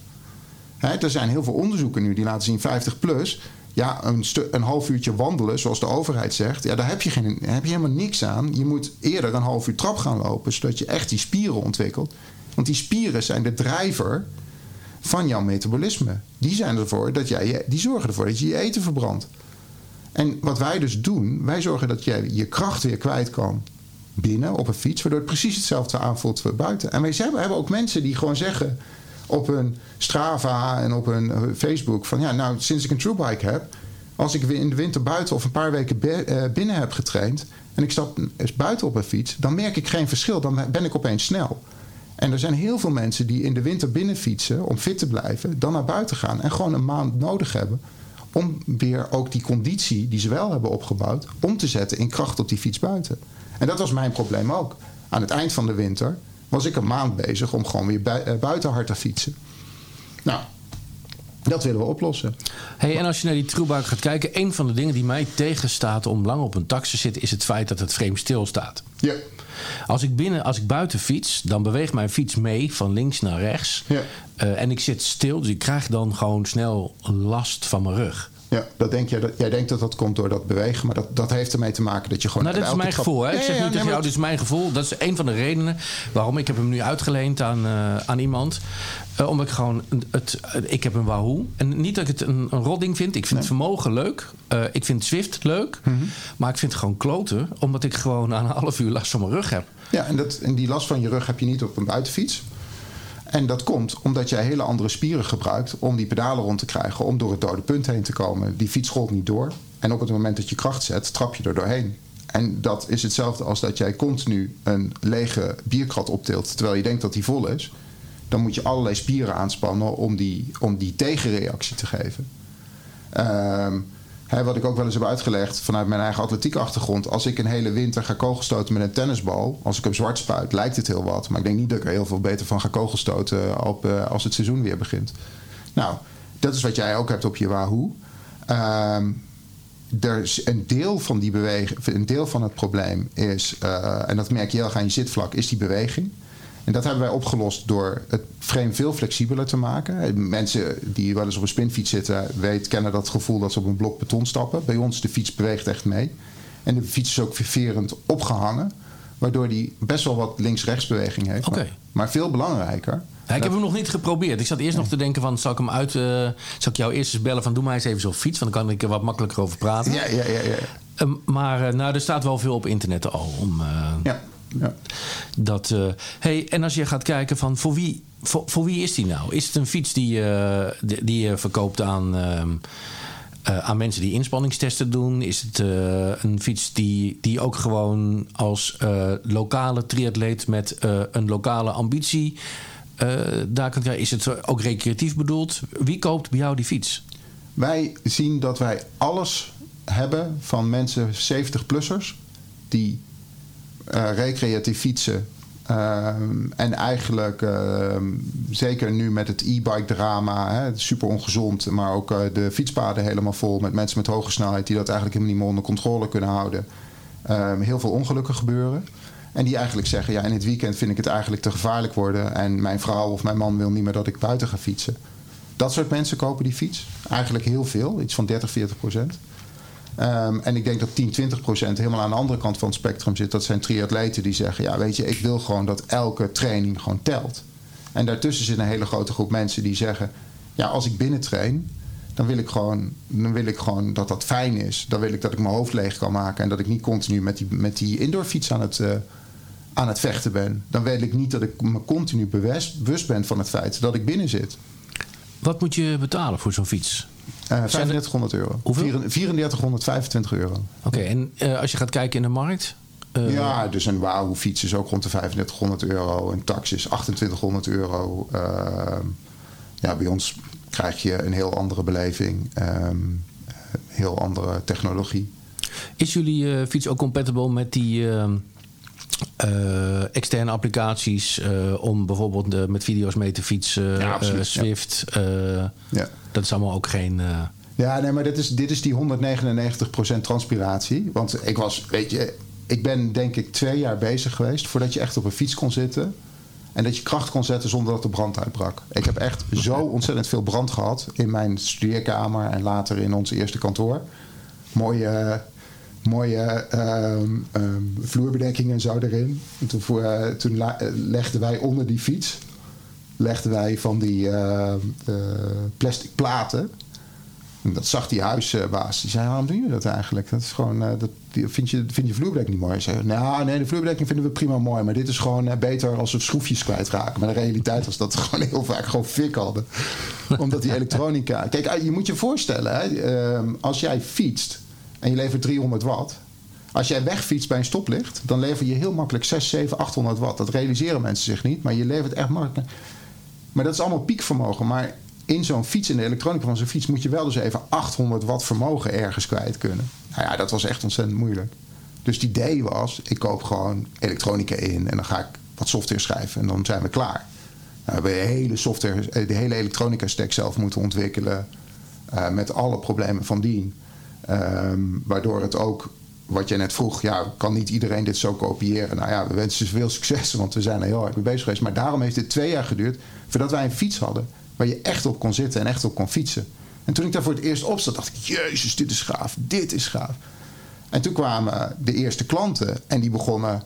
Er zijn heel veel onderzoeken nu die laten zien 50 plus. Ja, een, een half uurtje wandelen, zoals de overheid zegt, ja, daar heb je, geen, heb je helemaal niks aan. Je moet eerder een half uur trap gaan lopen, zodat je echt die spieren ontwikkelt. Want die spieren zijn de drijver van jouw metabolisme. Die, zijn ervoor dat jij, die zorgen ervoor dat je je eten verbrandt. En wat wij dus doen, wij zorgen dat je je kracht weer kwijt kan binnen op een fiets, waardoor het precies hetzelfde aanvoelt buiten. En wij hebben, ook mensen die gewoon zeggen op hun Strava en op hun eh, Facebook van ja, nou sinds ik een TrueBike heb, als ik in de winter buiten of een paar weken eh, binnen heb getraind en ik stap buiten op een fiets, dan merk ik geen verschil, dan ben ik opeens snel. En er zijn heel veel mensen die in de winter binnen fietsen om fit te blijven, dan naar buiten gaan en gewoon een maand nodig hebben om weer ook die conditie die ze wel hebben opgebouwd, om te zetten in kracht op die fiets buiten. En dat was mijn probleem ook. Aan het eind van de winter was ik een maand bezig om gewoon weer eh, buiten hard te fietsen. Nou, dat willen we oplossen. Hey, en als je naar die Truebike gaat kijken, een van de dingen die mij tegenstaat om lang op een tax te zitten, is het feit dat het frame stilstaat. Ja. Als ik, binnen, als ik buiten fiets, dan beweegt mijn fiets mee van links naar rechts. Ja. Uh, en ik zit stil, dus ik krijg dan gewoon snel last van mijn rug. Ja, dat denk jij, dat, jij denkt dat dat komt door dat bewegen, maar dat, dat heeft ermee te maken dat je gewoon. Nou, dat is mijn trap... gevoel. Hè? Ja, ik zeg ja, nu ja, tegen nee, jou, dit is mijn gevoel. Dat is een van de redenen waarom ik heb hem nu uitgeleend aan, uh, aan iemand. Uh, omdat ik gewoon het, ik heb een Wahoo. En niet dat ik het een, een rodding vind. Ik vind nee. het vermogen leuk. Ik vind Zwift leuk. Mhm. Mm -hmm. Maar ik vind het gewoon kloten, omdat ik gewoon aan een half uur last van mijn rug heb. Ja, en, dat, en die last van je rug heb je niet op een buitenfiets. En dat komt omdat jij hele andere spieren gebruikt om die pedalen rond te krijgen, om door het dode punt heen te komen. Die fiets rolt niet door. En op het moment dat je kracht zet, trap je er doorheen. En dat is hetzelfde als dat jij continu een lege bierkrat optilt terwijl je denkt dat die vol is. Dan moet je allerlei spieren aanspannen om die, om die tegenreactie te geven. Um, He, wat ik ook wel eens heb uitgelegd vanuit mijn eigen atletiek achtergrond. Als ik een hele winter ga kogelstoten met een tennisbal. Als ik hem zwart spuit, lijkt het heel wat. Maar ik denk niet dat ik er heel veel beter van ga kogelstoten op, uh, als het seizoen weer begint. Nou, dat is wat jij ook hebt op je Wahoo. Um, er een deel van die beweging, een deel van het probleem is, uh, en dat merk je heel erg aan je zitvlak, is die beweging. En dat hebben wij opgelost door het frame veel flexibeler te maken. Mensen die wel eens op een spinfiets zitten, weet, kennen dat gevoel dat ze op een blok beton stappen. Bij ons de fiets beweegt echt mee. En de fiets is ook ververend opgehangen. Waardoor die best wel wat links-rechts beweging heeft. Okay. Maar, maar, veel belangrijker. Ja, ik heb hem nog niet geprobeerd. Ik zat eerst nee. nog te denken van, zal ik hem uit... Uh, zal ik jou eerst eens bellen van, doe maar eens even zo'n fiets. Want dan kan ik er wat makkelijker over praten. Ja, ja, ja. ja. Ehm, maar uh, nou, er staat wel veel op internet al. Om, uh, ja. Ja. Dat, uh, hey, en als je gaat kijken van voor wie, voor, voor wie is die nou? Is het een fiets die, die, die je verkoopt aan, ehm, aan mensen die inspanningstesten doen? Is het een fiets die, die ook gewoon als lokale triatleet met een lokale ambitie daar kan Is het ook recreatief bedoeld? Wie koopt bij jou die fiets? Wij zien dat wij alles hebben van mensen 70-plussers die recreatief fietsen. Uh, en eigenlijk, uh, zeker nu met het e-bike drama, hè, super ongezond, maar ook de fietspaden helemaal vol met mensen met hoge snelheid die dat eigenlijk helemaal niet meer onder controle kunnen houden. Ehm, heel veel ongelukken gebeuren. En die eigenlijk zeggen: ja, in het weekend vind ik het eigenlijk te gevaarlijk worden. En mijn vrouw of mijn man wil niet meer dat ik buiten ga fietsen. Dat soort mensen kopen die fiets. Eigenlijk heel veel, iets van 30, 40 procent. Um, en ik denk dat 10, 20 procent helemaal aan de andere kant van het spectrum zit. Dat zijn triatleten die zeggen: Ja, weet je, ik wil gewoon dat elke training gewoon telt. En daartussen zit een hele grote groep mensen die zeggen: Ja, als ik binnen train, dan wil ik gewoon, dan wil ik gewoon dat dat fijn is. Dan wil ik dat ik mijn hoofd leeg kan maken en dat ik niet continu met die, met die indoorfiets aan het, uh, aan het vechten ben. Dan wil ik niet dat ik me continu bewust, bewust ben van het feit dat ik binnen zit. Wat moet je betalen voor zo'n fiets? Uh, 3500 euro. Hoeveel? 3425 euro. Oké, okay, en uh, als je gaat kijken in de markt? Uh... Ja, dus een Wahoo fiets is ook rond de 3500 euro. Een tax is 2800 euro. ja, bij ons krijg je een heel andere beleving. Um, heel andere technologie. Is jullie fiets ook compatible met die uh, externe applicaties uh, om bijvoorbeeld uh, met video's mee te fietsen, ja, absoluut, Swift. Ja. ja. Dat is allemaal ook geen. Ja, nee, maar dit is, dit is die 199% transpiratie. Want ik was, weet je, ik ben denk ik twee jaar bezig geweest voordat je echt op een fiets kon zitten. En dat je kracht kon zetten zonder dat de brand uitbrak. Ik heb echt zo ontzettend veel brand gehad in mijn studeerkamer en later in ons eerste kantoor. Mooie mooie um, um, vloerbedekking en zo erin. En toen, uh, toen uh, legden wij onder die fiets legden wij van die uh, plastic platen. En dat zag die huisbaas. Die zei: Waarom doen jullie dat eigenlijk? Dat is gewoon, dat, vind, je, vind je vloerbedekking niet mooi? Ik zei: Nou, nee, de vloerbedekking vinden we prima mooi. Maar dit is gewoon beter als we schroefjes kwijtraken. Maar de realiteit was dat we gewoon heel vaak gewoon fik hadden. Omdat die elektronica. Kijk, je moet je voorstellen, hè, ehm, als jij fietst en je levert 300 watt. Als jij wegfietst bij een stoplicht, dan lever je heel makkelijk 6, 7, 800 watt. Dat realiseren mensen zich niet, maar je levert echt makkelijk. Maar dat is allemaal piekvermogen. Maar in zo'n fiets, in de elektronica van zo'n fiets, moet je wel dus even 800 watt vermogen ergens kwijt kunnen. Nou ja, dat was echt ontzettend moeilijk. Dus het idee was, ik koop gewoon elektronica in en dan ga ik wat software schrijven en dan zijn we klaar. Nou, we hebben de hele software, de hele elektronica stack zelf moeten ontwikkelen uh, met alle problemen van dien. Um, waardoor het ook, wat jij net vroeg, ja, kan niet iedereen dit zo kopiëren? Nou ja, we wensen ze veel succes, want we zijn er heel hard mee bezig geweest. Maar daarom heeft het twee jaar geduurd voordat wij een fiets hadden waar je echt op kon zitten en echt op kon fietsen. En toen ik daar voor het eerst op zat, dacht ik: Jezus, dit is gaaf, dit is gaaf. En toen kwamen de eerste klanten en die begonnen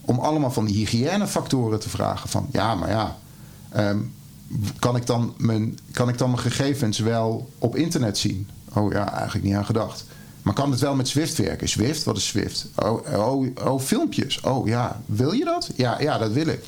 om allemaal van die hygiënefactoren te vragen: van ja, maar ja. Um, kan ik, dan mijn, kan ik dan mijn gegevens wel op internet zien? Oh ja, eigenlijk niet aan gedacht. Maar kan het wel met Swift werken? Swift, wat is Swift? Oh, oh, oh filmpjes. Oh ja, wil je dat? Ja, ja, dat wil ik.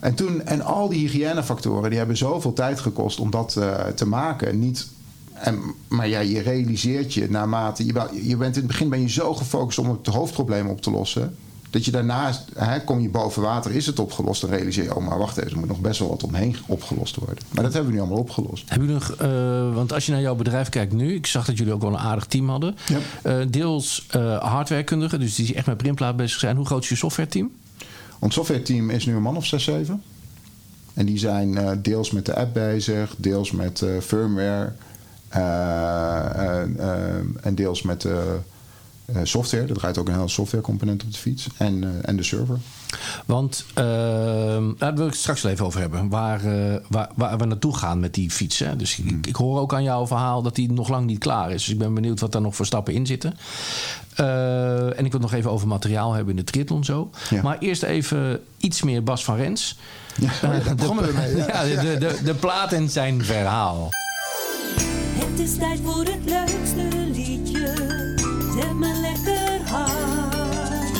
En, toen, en al die hygiënefactoren die hebben zoveel tijd gekost om dat uh, te maken. Niet, en, maar ja, je realiseert je naarmate. Je, je bent in het begin ben je zo gefocust om het hoofdprobleem op te lossen. Dat je daarna, hè, kom je boven water, is het opgelost. Dan realiseer je, oh maar wacht even, er moet nog best wel wat omheen opgelost worden. Maar dat hebben we nu allemaal opgelost. Hebben jullie nog, uh, want als je naar jouw bedrijf kijkt nu, ik zag dat jullie ook wel een aardig team hadden. Ja. Uh, deels uh, hardwarekundigen, dus die echt met printplaat bezig zijn. Hoe groot is je softwareteam? Ons softwareteam is nu een man of 6, 7. En die zijn deels met de app bezig, deels met firmware en deels met software. Er draait ook een hele softwarecomponent op de fiets. En, uh, en de server. Want uh, daar wil ik het straks wel even over hebben. Waar, waar, waar we naartoe gaan met die fiets. Hè? Dus ik, ik, hoor ook aan jouw verhaal dat die nog lang niet klaar is. Dus ik ben benieuwd wat daar nog voor stappen in zitten. en ik wil nog even over materiaal hebben in de triathlon zo. Ja. Maar eerst even iets meer Bas van Rens. Ja, daar begonnen we mee. Ja, de, de, de plaat en zijn verhaal. Het is tijd voor het leukste zet me lekker hard.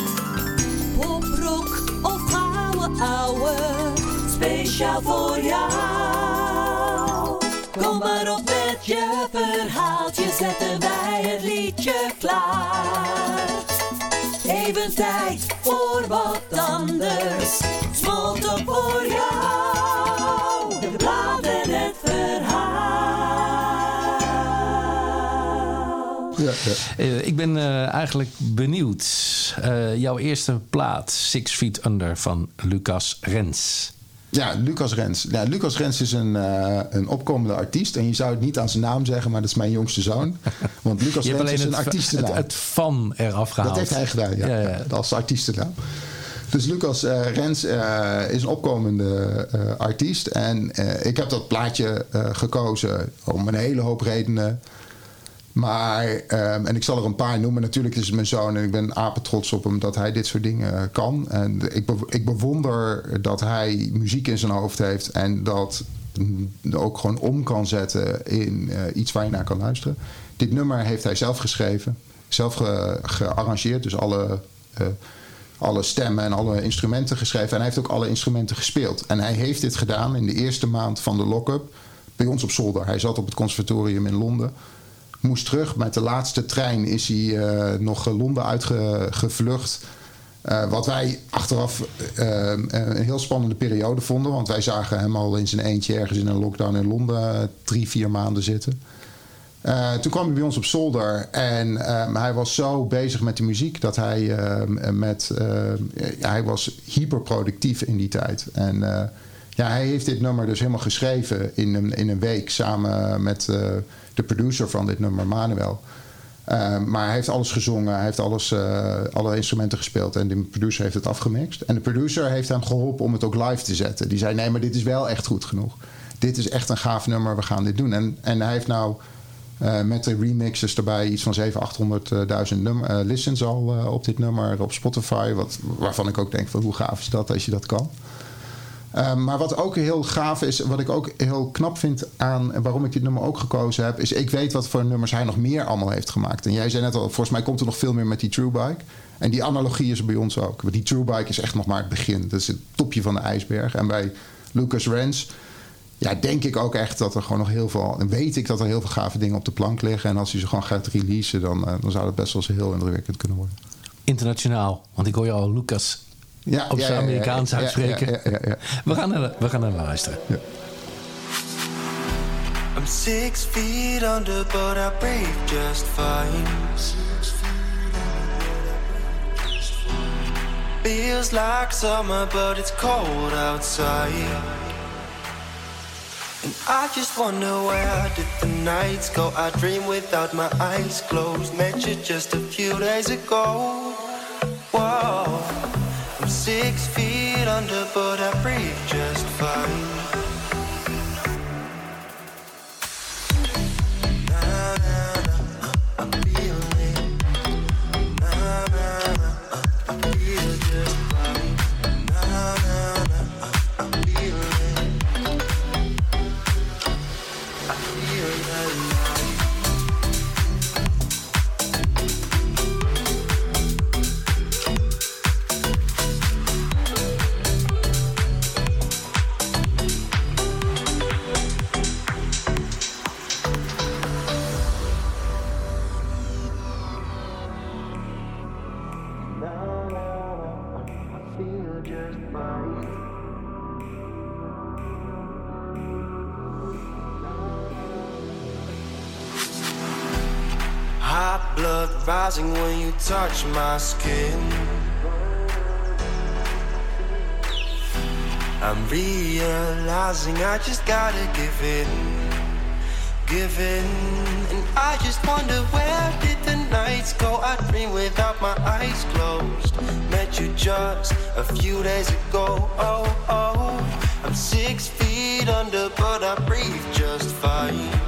Poprock of gouden ouwe, speciaal voor jou. Kom maar op met je verhaaltje, zetten wij het liedje klaar. Even tijd voor wat anders, smolten voor jou. Eh, ik ben eh, eigenlijk benieuwd. Eh, jouw eerste plaat, Six Feet Under van Lucas Rens. Ja, Lucas Rens. Ja, Lucas Rens is een, een opkomende artiest. En je zou het niet aan zijn naam zeggen, maar dat is mijn jongste zoon. Want Lucas Je hebt Rens is een artiestennaam. het, het van eraf gehaald. Dat heeft hij gedaan, ja. Ja, ja. Als artiestennaam. Dus Lucas Rens is een opkomende artiest. En ik heb dat plaatje gekozen om een hele hoop redenen. Maar, ehm, en ik zal er een paar noemen. Natuurlijk is het mijn zoon en ik ben apen trots op hem dat hij dit soort dingen kan. En ik, ik bewonder dat hij muziek in zijn hoofd heeft en dat ook gewoon om kan zetten in eh, iets waar je naar kan luisteren. Dit nummer heeft hij zelf geschreven, zelf ge- gearrangeerd, dus alle, eh, alle stemmen en alle instrumenten geschreven. En hij heeft ook alle instrumenten gespeeld. En hij heeft dit gedaan in de eerste maand van de lock-up bij ons op zolder. Hij zat op het conservatorium in Londen moest terug. Met de laatste trein is hij eh, nog Londen uitgevlucht. Eh, wat wij achteraf eh, een heel spannende periode vonden. Want wij zagen hem al in zijn eentje ergens in een lockdown in Londen eh, drie, vier maanden zitten. Eh, toen kwam hij bij ons op zolder en ehm, hij was zo bezig met de muziek dat hij ehm, met ehm, hij was hyperproductief in die tijd. En eh, ja, hij heeft dit nummer dus helemaal geschreven in een, in een week samen met eh, de producer van dit nummer, Manuel. Uh, maar hij heeft alles gezongen, hij heeft alles, uh, alle instrumenten gespeeld en de producer heeft het afgemixt. En de producer heeft hem geholpen om het ook live te zetten. Die zei: Nee, maar dit is wel echt goed genoeg. Dit is echt een gaaf nummer, we gaan dit doen. En, en hij heeft nou uh, met de remixes erbij iets van 700.000, 800.000 uh, listens al op dit nummer op Spotify. Wat, waarvan ik ook denk: van, hoe gaaf is dat als je dat kan? Uh, maar wat ook heel gaaf is, wat ik ook heel knap vind aan waarom ik dit nummer ook gekozen heb, is ik weet wat voor nummers hij nog meer allemaal heeft gemaakt. En jij zei net al, volgens mij komt er nog veel meer met die True Bike. En die analogie is bij ons ook. Die True Bike is echt nog maar het begin. Dat is het topje van de ijsberg. En bij Lucas Rens, ja, denk ik ook echt dat er gewoon nog heel veel. En weet ik dat er heel veel gave dingen op de plank liggen. En als hij ze gewoon gaat releasen, dan, uh, dan zou dat best wel eens heel indrukwekkend kunnen worden. Internationaal, want ik hoor je al Lucas ja, op zijn ja, Amerikaans ja, uitspreken. We, gaan naar, we gaan naar luisteren. I'm six feet under, but I breathe just fine. Feels like summer, but it's cold outside. And I just wonder where did the nights go? I dream without my eyes closed. Met you just a few days ago. Whoa. Six feet under, but I breathe just fine. Touch my skin. I'm realizing I just gotta give in, give in. And I just wonder where did the nights go? I dream without my eyes closed. Met you just a few days ago. Oh, oh. I'm six feet under, but I breathe just fine.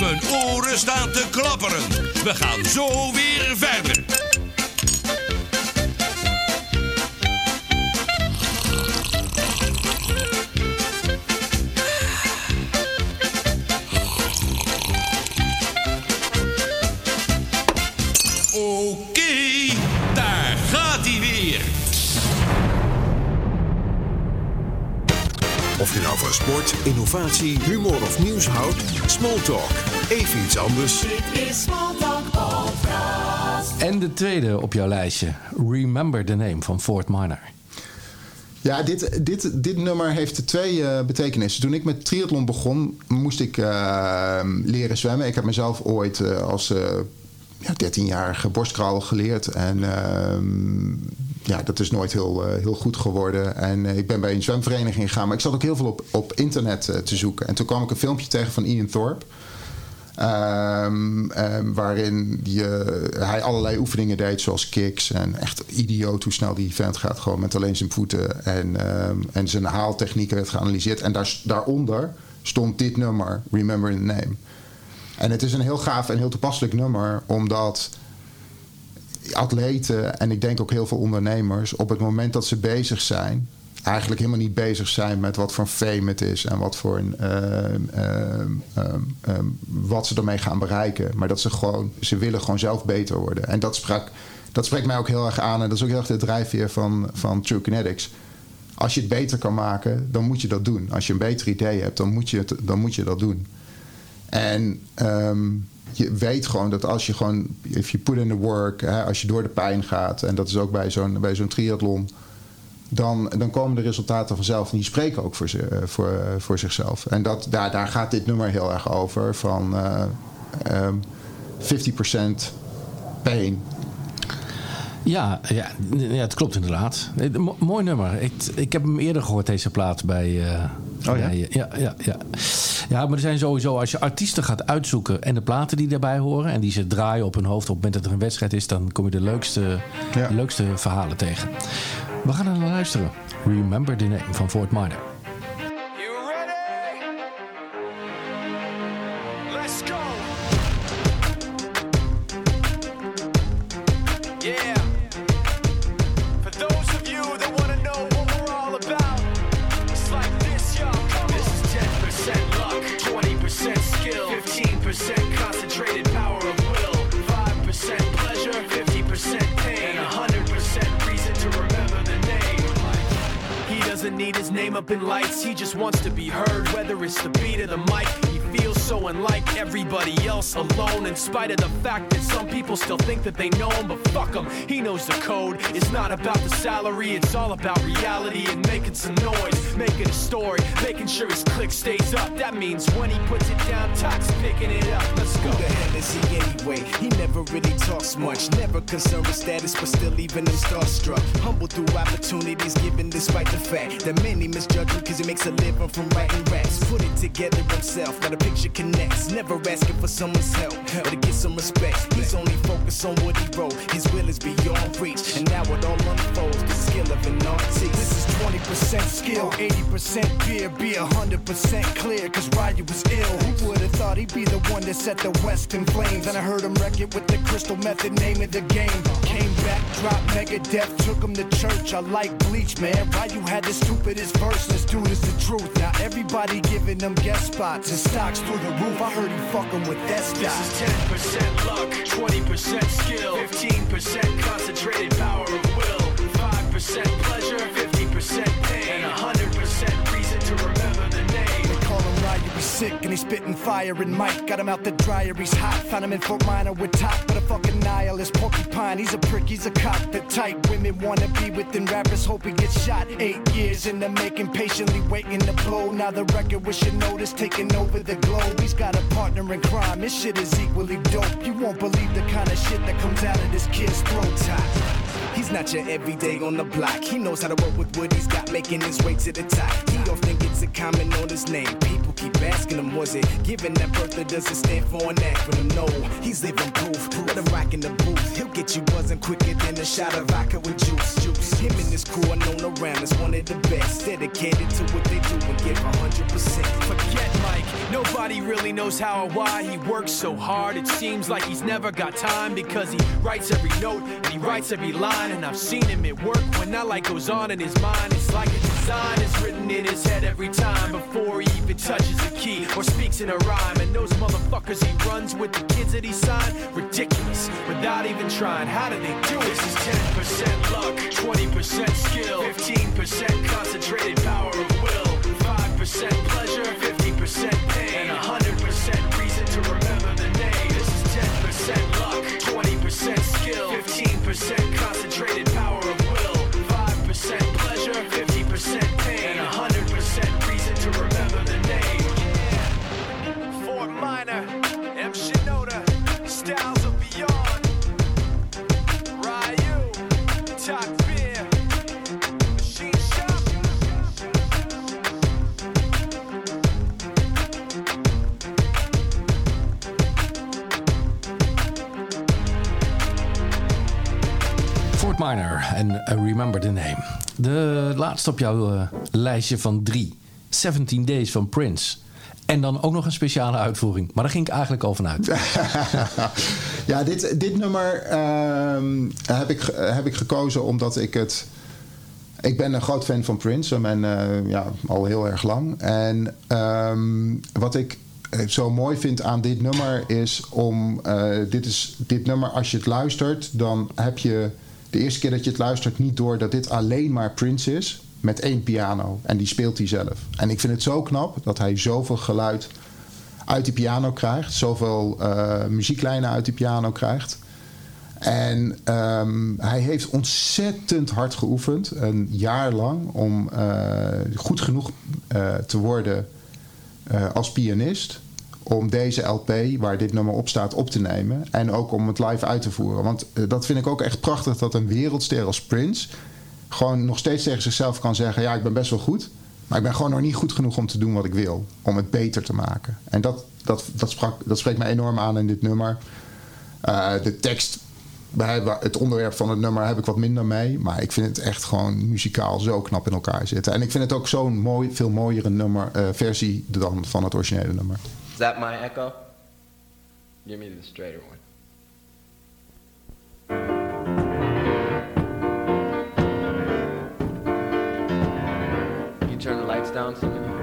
Mijn oren staan te klapperen. We gaan zo weer verder. Oké, daar gaat. Of je nou van sport, innovatie, humor of nieuws houdt, Smalltalk. Even iets anders. Dit is Smalltalk Podcast. En de tweede op jouw lijstje. Remember the Name van Fort Minor. Ja, dit, dit, dit nummer heeft twee eh, betekenissen. Toen ik met triathlon begon, moest ik eh, leren zwemmen. Ik heb mezelf ooit eh, als ja, 13-jarige borstkraal geleerd. En ehm, ja, dat is nooit heel, heel goed geworden. En ik ben bij een zwemvereniging gegaan. Maar ik zat ook heel veel op, op internet te zoeken. En toen kwam ik een filmpje tegen van Ian Thorpe. Ehm, ehm, waarin eh, hij allerlei oefeningen deed, zoals kicks. En echt idioot hoe snel die vent gaat, gewoon met alleen zijn voeten. En, en zijn haaltechnieken werd geanalyseerd. En daar, daaronder stond dit nummer, Remember the Name. En het is een heel gaaf en heel toepasselijk nummer, omdat atleten en ik denk ook heel veel ondernemers, op het moment dat ze bezig zijn, eigenlijk helemaal niet bezig zijn met wat voor fame het is en wat voor een, ehm, ehm, ehm, wat ze ermee gaan bereiken. Maar dat ze gewoon, ze willen gewoon zelf beter worden. En dat, sprak, dat spreekt mij ook heel erg aan. En dat is ook heel erg de drijfveer van, van True Kinetics. Als je het beter kan maken, dan moet je dat doen. Als je een beter idee hebt, dan moet je, het, dan moet je dat doen. En ehm, je weet gewoon dat als je gewoon, if you put in the work, hè, als je door de pijn gaat, en dat is ook bij zo'n, bij zo'n triathlon, dan, dan komen de resultaten vanzelf. En die spreken ook voor, ze, eh, voor, eh, voor zichzelf. En dat, daar, daar gaat dit nummer heel erg over. Van eh, ehm, 50% pain. Ja, ja, ja, het klopt inderdaad. Mo- mooi nummer. Ik, ik heb hem eerder gehoord, deze plaat, bij... eh, Oh ja? bij, ja, ja, ja. Ja, maar er zijn sowieso, als je artiesten gaat uitzoeken... en de platen die daarbij horen... en die ze draaien op hun hoofd op het moment dat er een wedstrijd is... dan kom je de leukste, Ja. de leukste verhalen tegen. We gaan er naar luisteren. Remember the Name van Fort Minor. Heard, whether it's the everybody else, alone, in spite of the fact that some people still think that they know him, but fuck him, he knows the code. It's not about the salary, it's all about reality and making some noise, making a story, making sure his click stays up. That means when he puts it down, Tox picking it up. Let's go. Who the hell is he anyway? He never really talks much, never concerned with status, but still leaving him starstruck. Humble through opportunities given despite the fact that many misjudge him because he makes a living from writing raps. Put it together himself, got a picture connects, never asking for someone's help or to get some respect. He's only focused on what he wrote, his will is beyond reach, and now it all unfolds, the skill of an artist. This is 20% skill, 80% fear, be 100% clear, cause Ryu was ill. Who would have thought he'd be the one that set the West in flames? And I heard him wreck it with the crystal method, name of the game. Came back, dropped Megadeth, took him to church. I like Bleach, man. Why you had the stupidest verse, this dude is the truth. Now everybody giving them guest spots and stocks through the roof. I heard he fucking with that This is 10% luck, 20% skill, 15% concentrated power of will, 5% pleasure, 50% pain, sick and he's spitting fire and Mike got him out the dryer. He's hot. Found him in Fort Minor with top, but a fucking nihilist porcupine. He's a prick, he's a cop. The type women wanna be within rappers, hope he gets shot. Eight years in the making, patiently waiting to blow. Now the record with notice taking over the globe. He's got a partner in crime. This shit is equally dope. You won't believe the kind of shit that comes out of this kid's throat. Top. He's not your everyday on the block. He knows how to work with what he's got, making his way to the top. He often gets a comment on his name. Keep asking him, was it Giving that birth or does it stand for an act? acronym? No, he's living proof. Let him rock in the booth. He'll get you buzzing quicker than a shot of vodka with juice. Juice. Him and his crew are known around as one of the best. Dedicated to what they do and give 100%. Forget Mike. Nobody really knows how or why he works so hard. It seems like he's never got time because he writes every note and he writes every line. And I've seen him at work when that light goes on in his mind. It's like a design is written in his head every time before he even touches a key or speaks in a rhyme. And those motherfuckers he runs with the kids that he signed, ridiculous without even trying. How do they do it? This is 10% luck, 20% skill, 15% concentrated power of will, 5% pleasure, 50% pain, and 100% reason to remember the name. This is 10% luck, 20% skill, 15% en Remember the Name. De laatste op jouw eh, lijstje van drie. 17 Days van Prince. En dan ook nog een speciale uitvoering. Maar daar ging ik eigenlijk al vanuit. Ja, dit, dit nummer ehm, heb, ik, heb ik gekozen omdat ik het... Ik ben een groot fan van Prince. En eh, ja, al heel erg lang. En ehm, wat ik eh, zo mooi vind aan dit nummer is om... dit, is, dit nummer, als je het luistert, dan heb je... De eerste keer dat je het luistert niet door dat dit alleen maar Prince is. Met één piano. En die speelt hij zelf. En ik vind het zo knap dat hij zoveel geluid uit die piano krijgt. Zoveel eh, muzieklijnen uit die piano krijgt. En ehm, hij heeft ontzettend hard geoefend, een jaar lang, om eh, goed genoeg eh, te worden als pianist. Om deze LP, waar dit nummer op staat, op te nemen. En ook om het live uit te voeren. Want eh, dat vind ik ook echt prachtig dat een wereldster als Prince. gewoon nog steeds tegen zichzelf kan zeggen: Ja, ik ben best wel goed. Maar ik ben gewoon nog niet goed genoeg om te doen wat ik wil. Om het beter te maken. En dat, dat, dat, sprak, dat spreekt me enorm aan in dit nummer. Eh, de tekst, bij het onderwerp van het nummer heb ik wat minder mee. Maar ik vind het echt gewoon muzikaal zo knap in elkaar zitten. En ik vind het ook zo'n mooi, veel mooiere nummer, eh, versie dan van het originele nummer. Is that my echo? Give me the straighter one. You turn the lights down some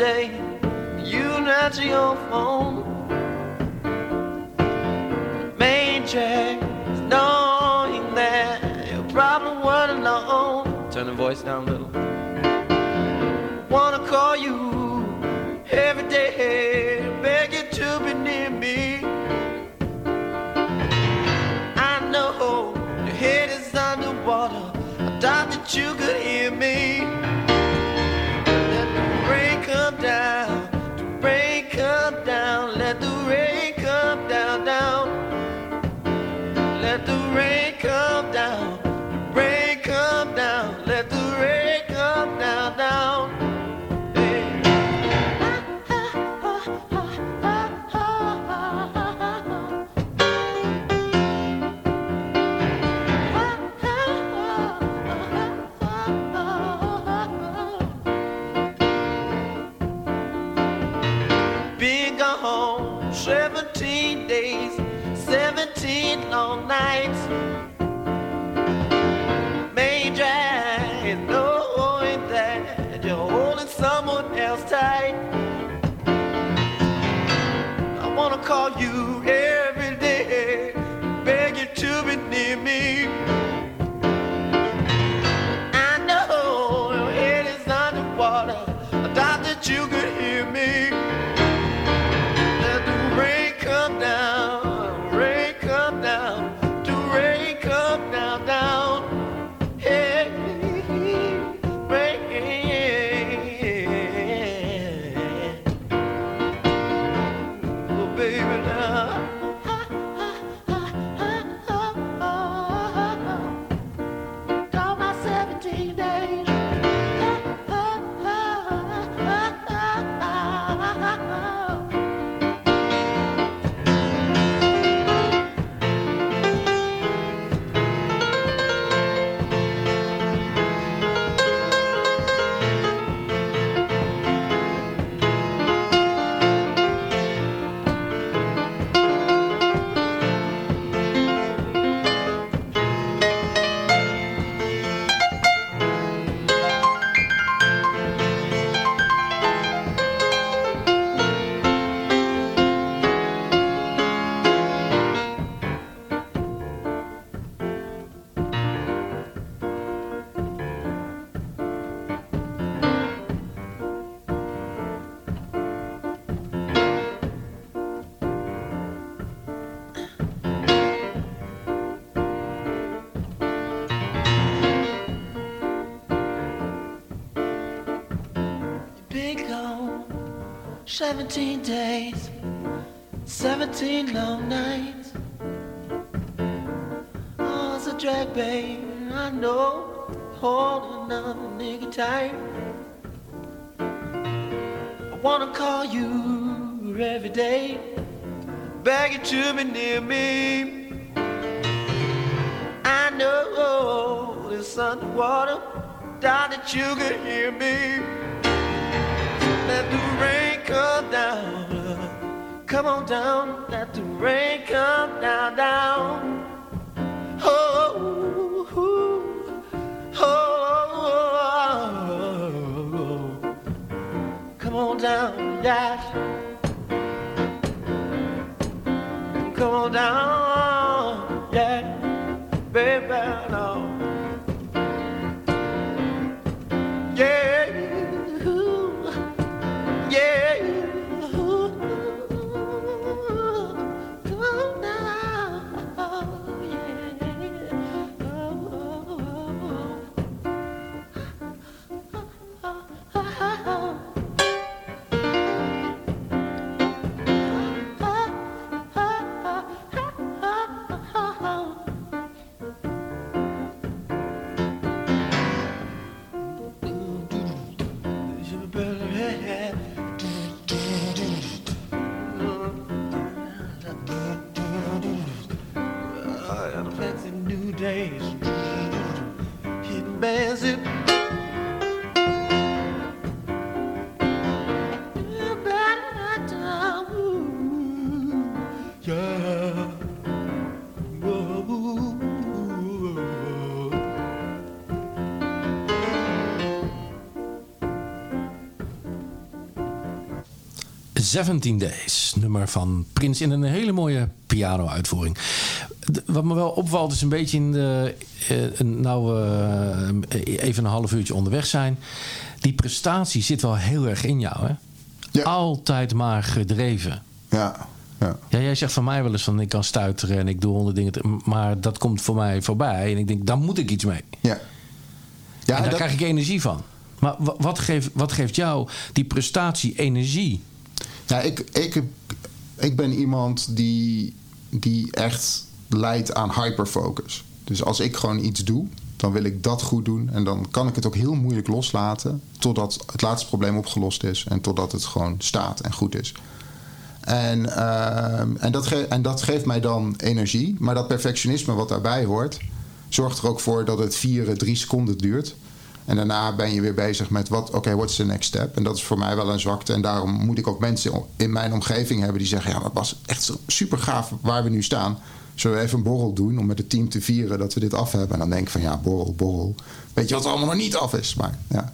yesterday. You answer your phone. Main track is knowing that your problem weren't alone. Turn the voice down a little. Wanna call you every day, beg you to be near me. I know your head is 17 nights. 17 days, 17 long nights. Oh, it's a drag, babe. I know. Holding another nigga tight. I wanna call you every day, beg you to be near me. I know it's underwater, doubt that you can hear me. Let the rain come down. Come on down. Let the rain come down, down. Oh, oh, oh, Come on down, yeah. Come on down, yeah. Baby, no. Yeah. Bands it. Yeah. 17 Days, nummer van Prins in een hele mooie piano-uitvoering. Wat me wel opvalt is een beetje in de. eh, nou, eh, even een half uurtje onderweg zijn. Die prestatie zit wel heel erg in jou, hè? Altijd maar gedreven. Ja, ja. Ja, jij zegt van mij wel eens van ik kan stuiteren en ik doe honderd dingen. te- Maar dat komt voor mij voorbij en ik denk, daar moet ik iets mee. Ja. Ja, en daar dat- krijg ik energie van. Maar wa- wat geeft, wat geeft jou die prestatie energie? Ja, ik, ik, ik ben iemand die, die echt leidt aan hyperfocus. Dus als ik gewoon iets doe, dan wil ik dat goed doen. En dan kan ik het ook heel moeilijk loslaten. Totdat het laatste probleem opgelost is. En totdat het gewoon staat en goed is. En, ehm, en, dat, en dat geeft mij dan energie. Maar dat perfectionisme wat daarbij hoort, zorgt er ook voor dat het vieren drie seconden duurt. En daarna ben je weer bezig met wat, oké, what's the next step? En dat is voor mij wel een zwakte. En daarom moet ik ook mensen in mijn omgeving hebben die zeggen: Ja, dat was echt super gaaf waar we nu staan. Zullen we even een borrel doen om met het team te vieren dat we dit af hebben? En dan denk ik van ja, borrel, borrel. Weet je wat er allemaal nog niet af is? Maar ja.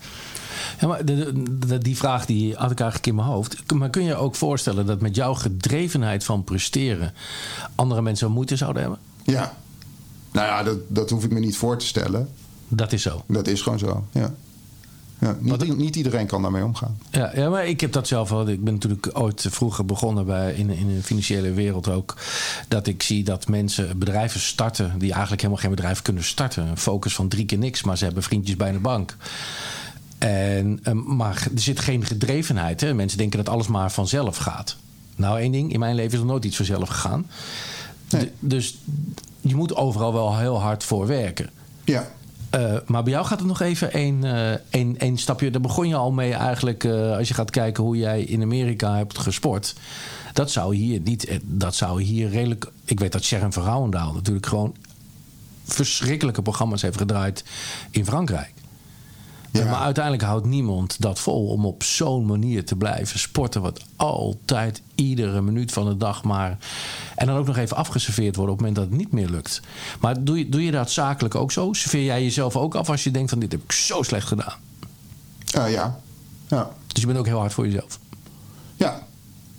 Ja, maar de, de- de- die vraag die had ik eigenlijk in mijn hoofd. Maar kun je ook voorstellen dat met jouw gedrevenheid van presteren andere mensen moeite zouden hebben? Ja. Nou ja, dat, dat hoef ik me niet voor te stellen. Dat is zo. Dat is gewoon zo, ja. Ja niet, niet iedereen kan daarmee omgaan. Ja, ja, maar ik heb dat zelf al. Ik ben natuurlijk ooit vroeger begonnen bij, in, in de financiële wereld ook. Dat ik zie dat mensen bedrijven starten die eigenlijk helemaal geen bedrijf kunnen starten. Een focus van drie keer niks, maar ze hebben vriendjes bij de bank. En, eh, maar er zit geen gedrevenheid. Hè? Mensen denken dat alles maar vanzelf gaat. Nou, één ding, in mijn leven is er nooit iets vanzelf gegaan. Dus je moet overal wel heel hard voor werken. Ja. Eh, maar bij jou gaat het nog even één, eh, één, één stapje. Daar begon je al mee eigenlijk. eh, als je gaat kijken hoe jij in Amerika hebt gesport. Dat zou hier niet. eh, Dat zou hier redelijk. Ik weet dat Sharon van natuurlijk gewoon verschrikkelijke programma's heeft gedraaid in Frankrijk. Maar uiteindelijk houdt niemand dat vol om op zo'n manier te blijven sporten. Wat altijd iedere minuut van de dag maar. En dan ook nog even afgeserveerd worden op het moment dat het niet meer lukt. Maar doe je, doe je dat zakelijk ook zo? Serveer jij jezelf ook af als je denkt van dit heb ik zo slecht gedaan? Eh, ja. ja. Dus je bent ook heel hard voor jezelf. Ja.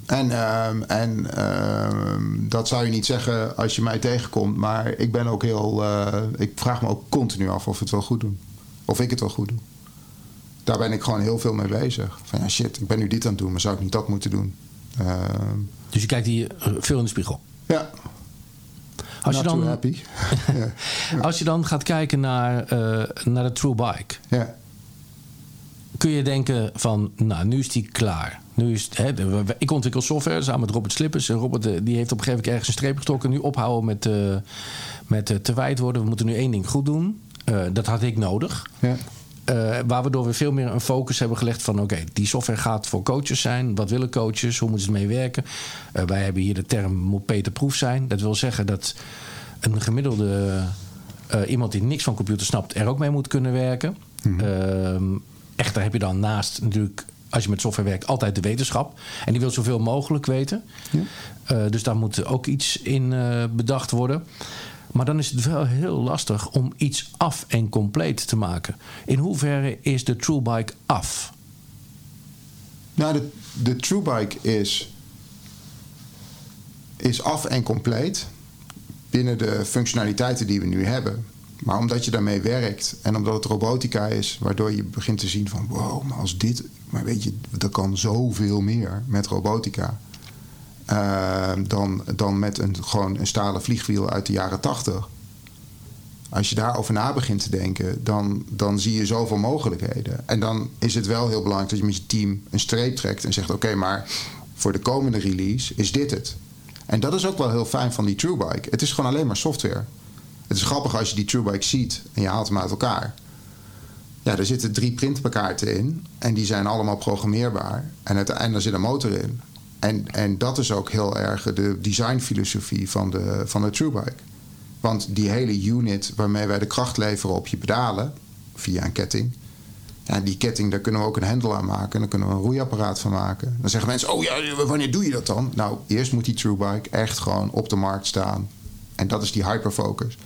En, ehm, en ehm, dat zou je niet zeggen als je mij tegenkomt. Maar ik ben ook heel. eh, ik vraag me ook continu af of we het wel goed doen. Of ik het wel goed doe. Daar ben ik gewoon heel veel mee bezig. Van ja, shit, ik ben nu dit aan het doen, maar zou ik niet dat moeten doen? Ehm, Dus je kijkt hier eh, veel in de spiegel. Ja. Als je Not dan, too happy. Als je dan gaat kijken naar, eh, naar de True Bike. Ja. Kun je denken van, nou, nu is die klaar. Nu is, hè, ik ontwikkel software samen met Robert Slippers. Robert eh, die heeft op een gegeven moment ergens een streep getrokken. Nu ophouden met, met te wijd worden. We moeten nu één ding goed doen. Dat had ik nodig. Ja. Eh, waardoor we veel meer een focus hebben gelegd van... oké, die software gaat voor coaches zijn. Wat willen coaches? Hoe moeten ze ermee werken? Eh, wij hebben hier de term moet Peter-proef zijn. Dat wil zeggen dat een gemiddelde... eh, iemand die niks van computer snapt... er ook mee moet kunnen werken. Ehm, echter heb je dan naast natuurlijk... als je met software werkt, altijd de wetenschap. En die wil zoveel mogelijk weten. Eh, dus daar moet ook iets in bedacht worden. Maar dan is het wel heel lastig om iets af en compleet te maken. In hoeverre is de True Bike af? Nou, de, de True Bike is, is af en compleet binnen de functionaliteiten die we nu hebben. Maar omdat je daarmee werkt en omdat het robotica is, waardoor je begint te zien van wow, maar als dit, maar weet je, er kan zoveel meer met robotica. Eh, dan, dan met een, gewoon een stalen vliegwiel uit de jaren tachtig. Als je daarover na begint te denken, dan, dan zie je zoveel mogelijkheden. En dan is het wel heel belangrijk dat je met je team een streep trekt en zegt: Oké, maar voor de komende release is dit het. En dat is ook wel heel fijn van die TrueBike. Het is gewoon alleen maar software. Het is grappig als je die TrueBike ziet en je haalt hem uit elkaar. Ja, er zitten drie printplakaten in en die zijn allemaal programmeerbaar. En uiteindelijk zit een motor in. En, en dat is ook heel erg de designfilosofie van de, van de TrueBike. Want die hele unit waarmee wij de kracht leveren op je pedalen via een ketting. Ja, die ketting, daar kunnen we ook een hendel aan maken. En daar kunnen we een roeiapparaat van maken. Dan zeggen mensen, oh ja, wanneer doe je dat dan? Nou, eerst moet die TrueBike echt gewoon op de markt staan. En dat is die hyperfocus.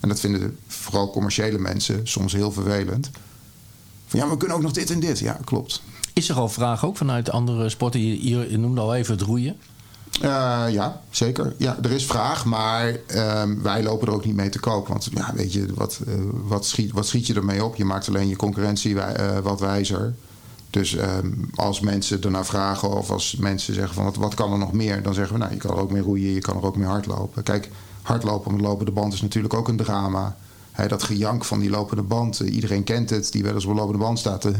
En dat vinden vooral commerciële mensen soms heel vervelend. Van ja, maar we kunnen ook nog dit en dit. Ja, klopt. Is er al vraag ook vanuit andere sporten? Je, je, noemde al even het roeien. Eh, ja, zeker. Ja, er is vraag, maar ehm, wij lopen er ook niet mee te koop. Want ja, weet je, wat, eh, wat, schiet, wat schiet je ermee op? Je maakt alleen je concurrentie wij- eh, wat wijzer. Dus ehm, als mensen ernaar vragen of als mensen zeggen van wat, wat kan er nog meer, dan zeggen we nou, je kan er ook mee roeien, je kan er ook mee hardlopen. Kijk, hardlopen met lopende band is natuurlijk ook een drama. Hè, dat gejank van die lopende band, eh, iedereen kent het, die wel eens op een lopende band staat. eh,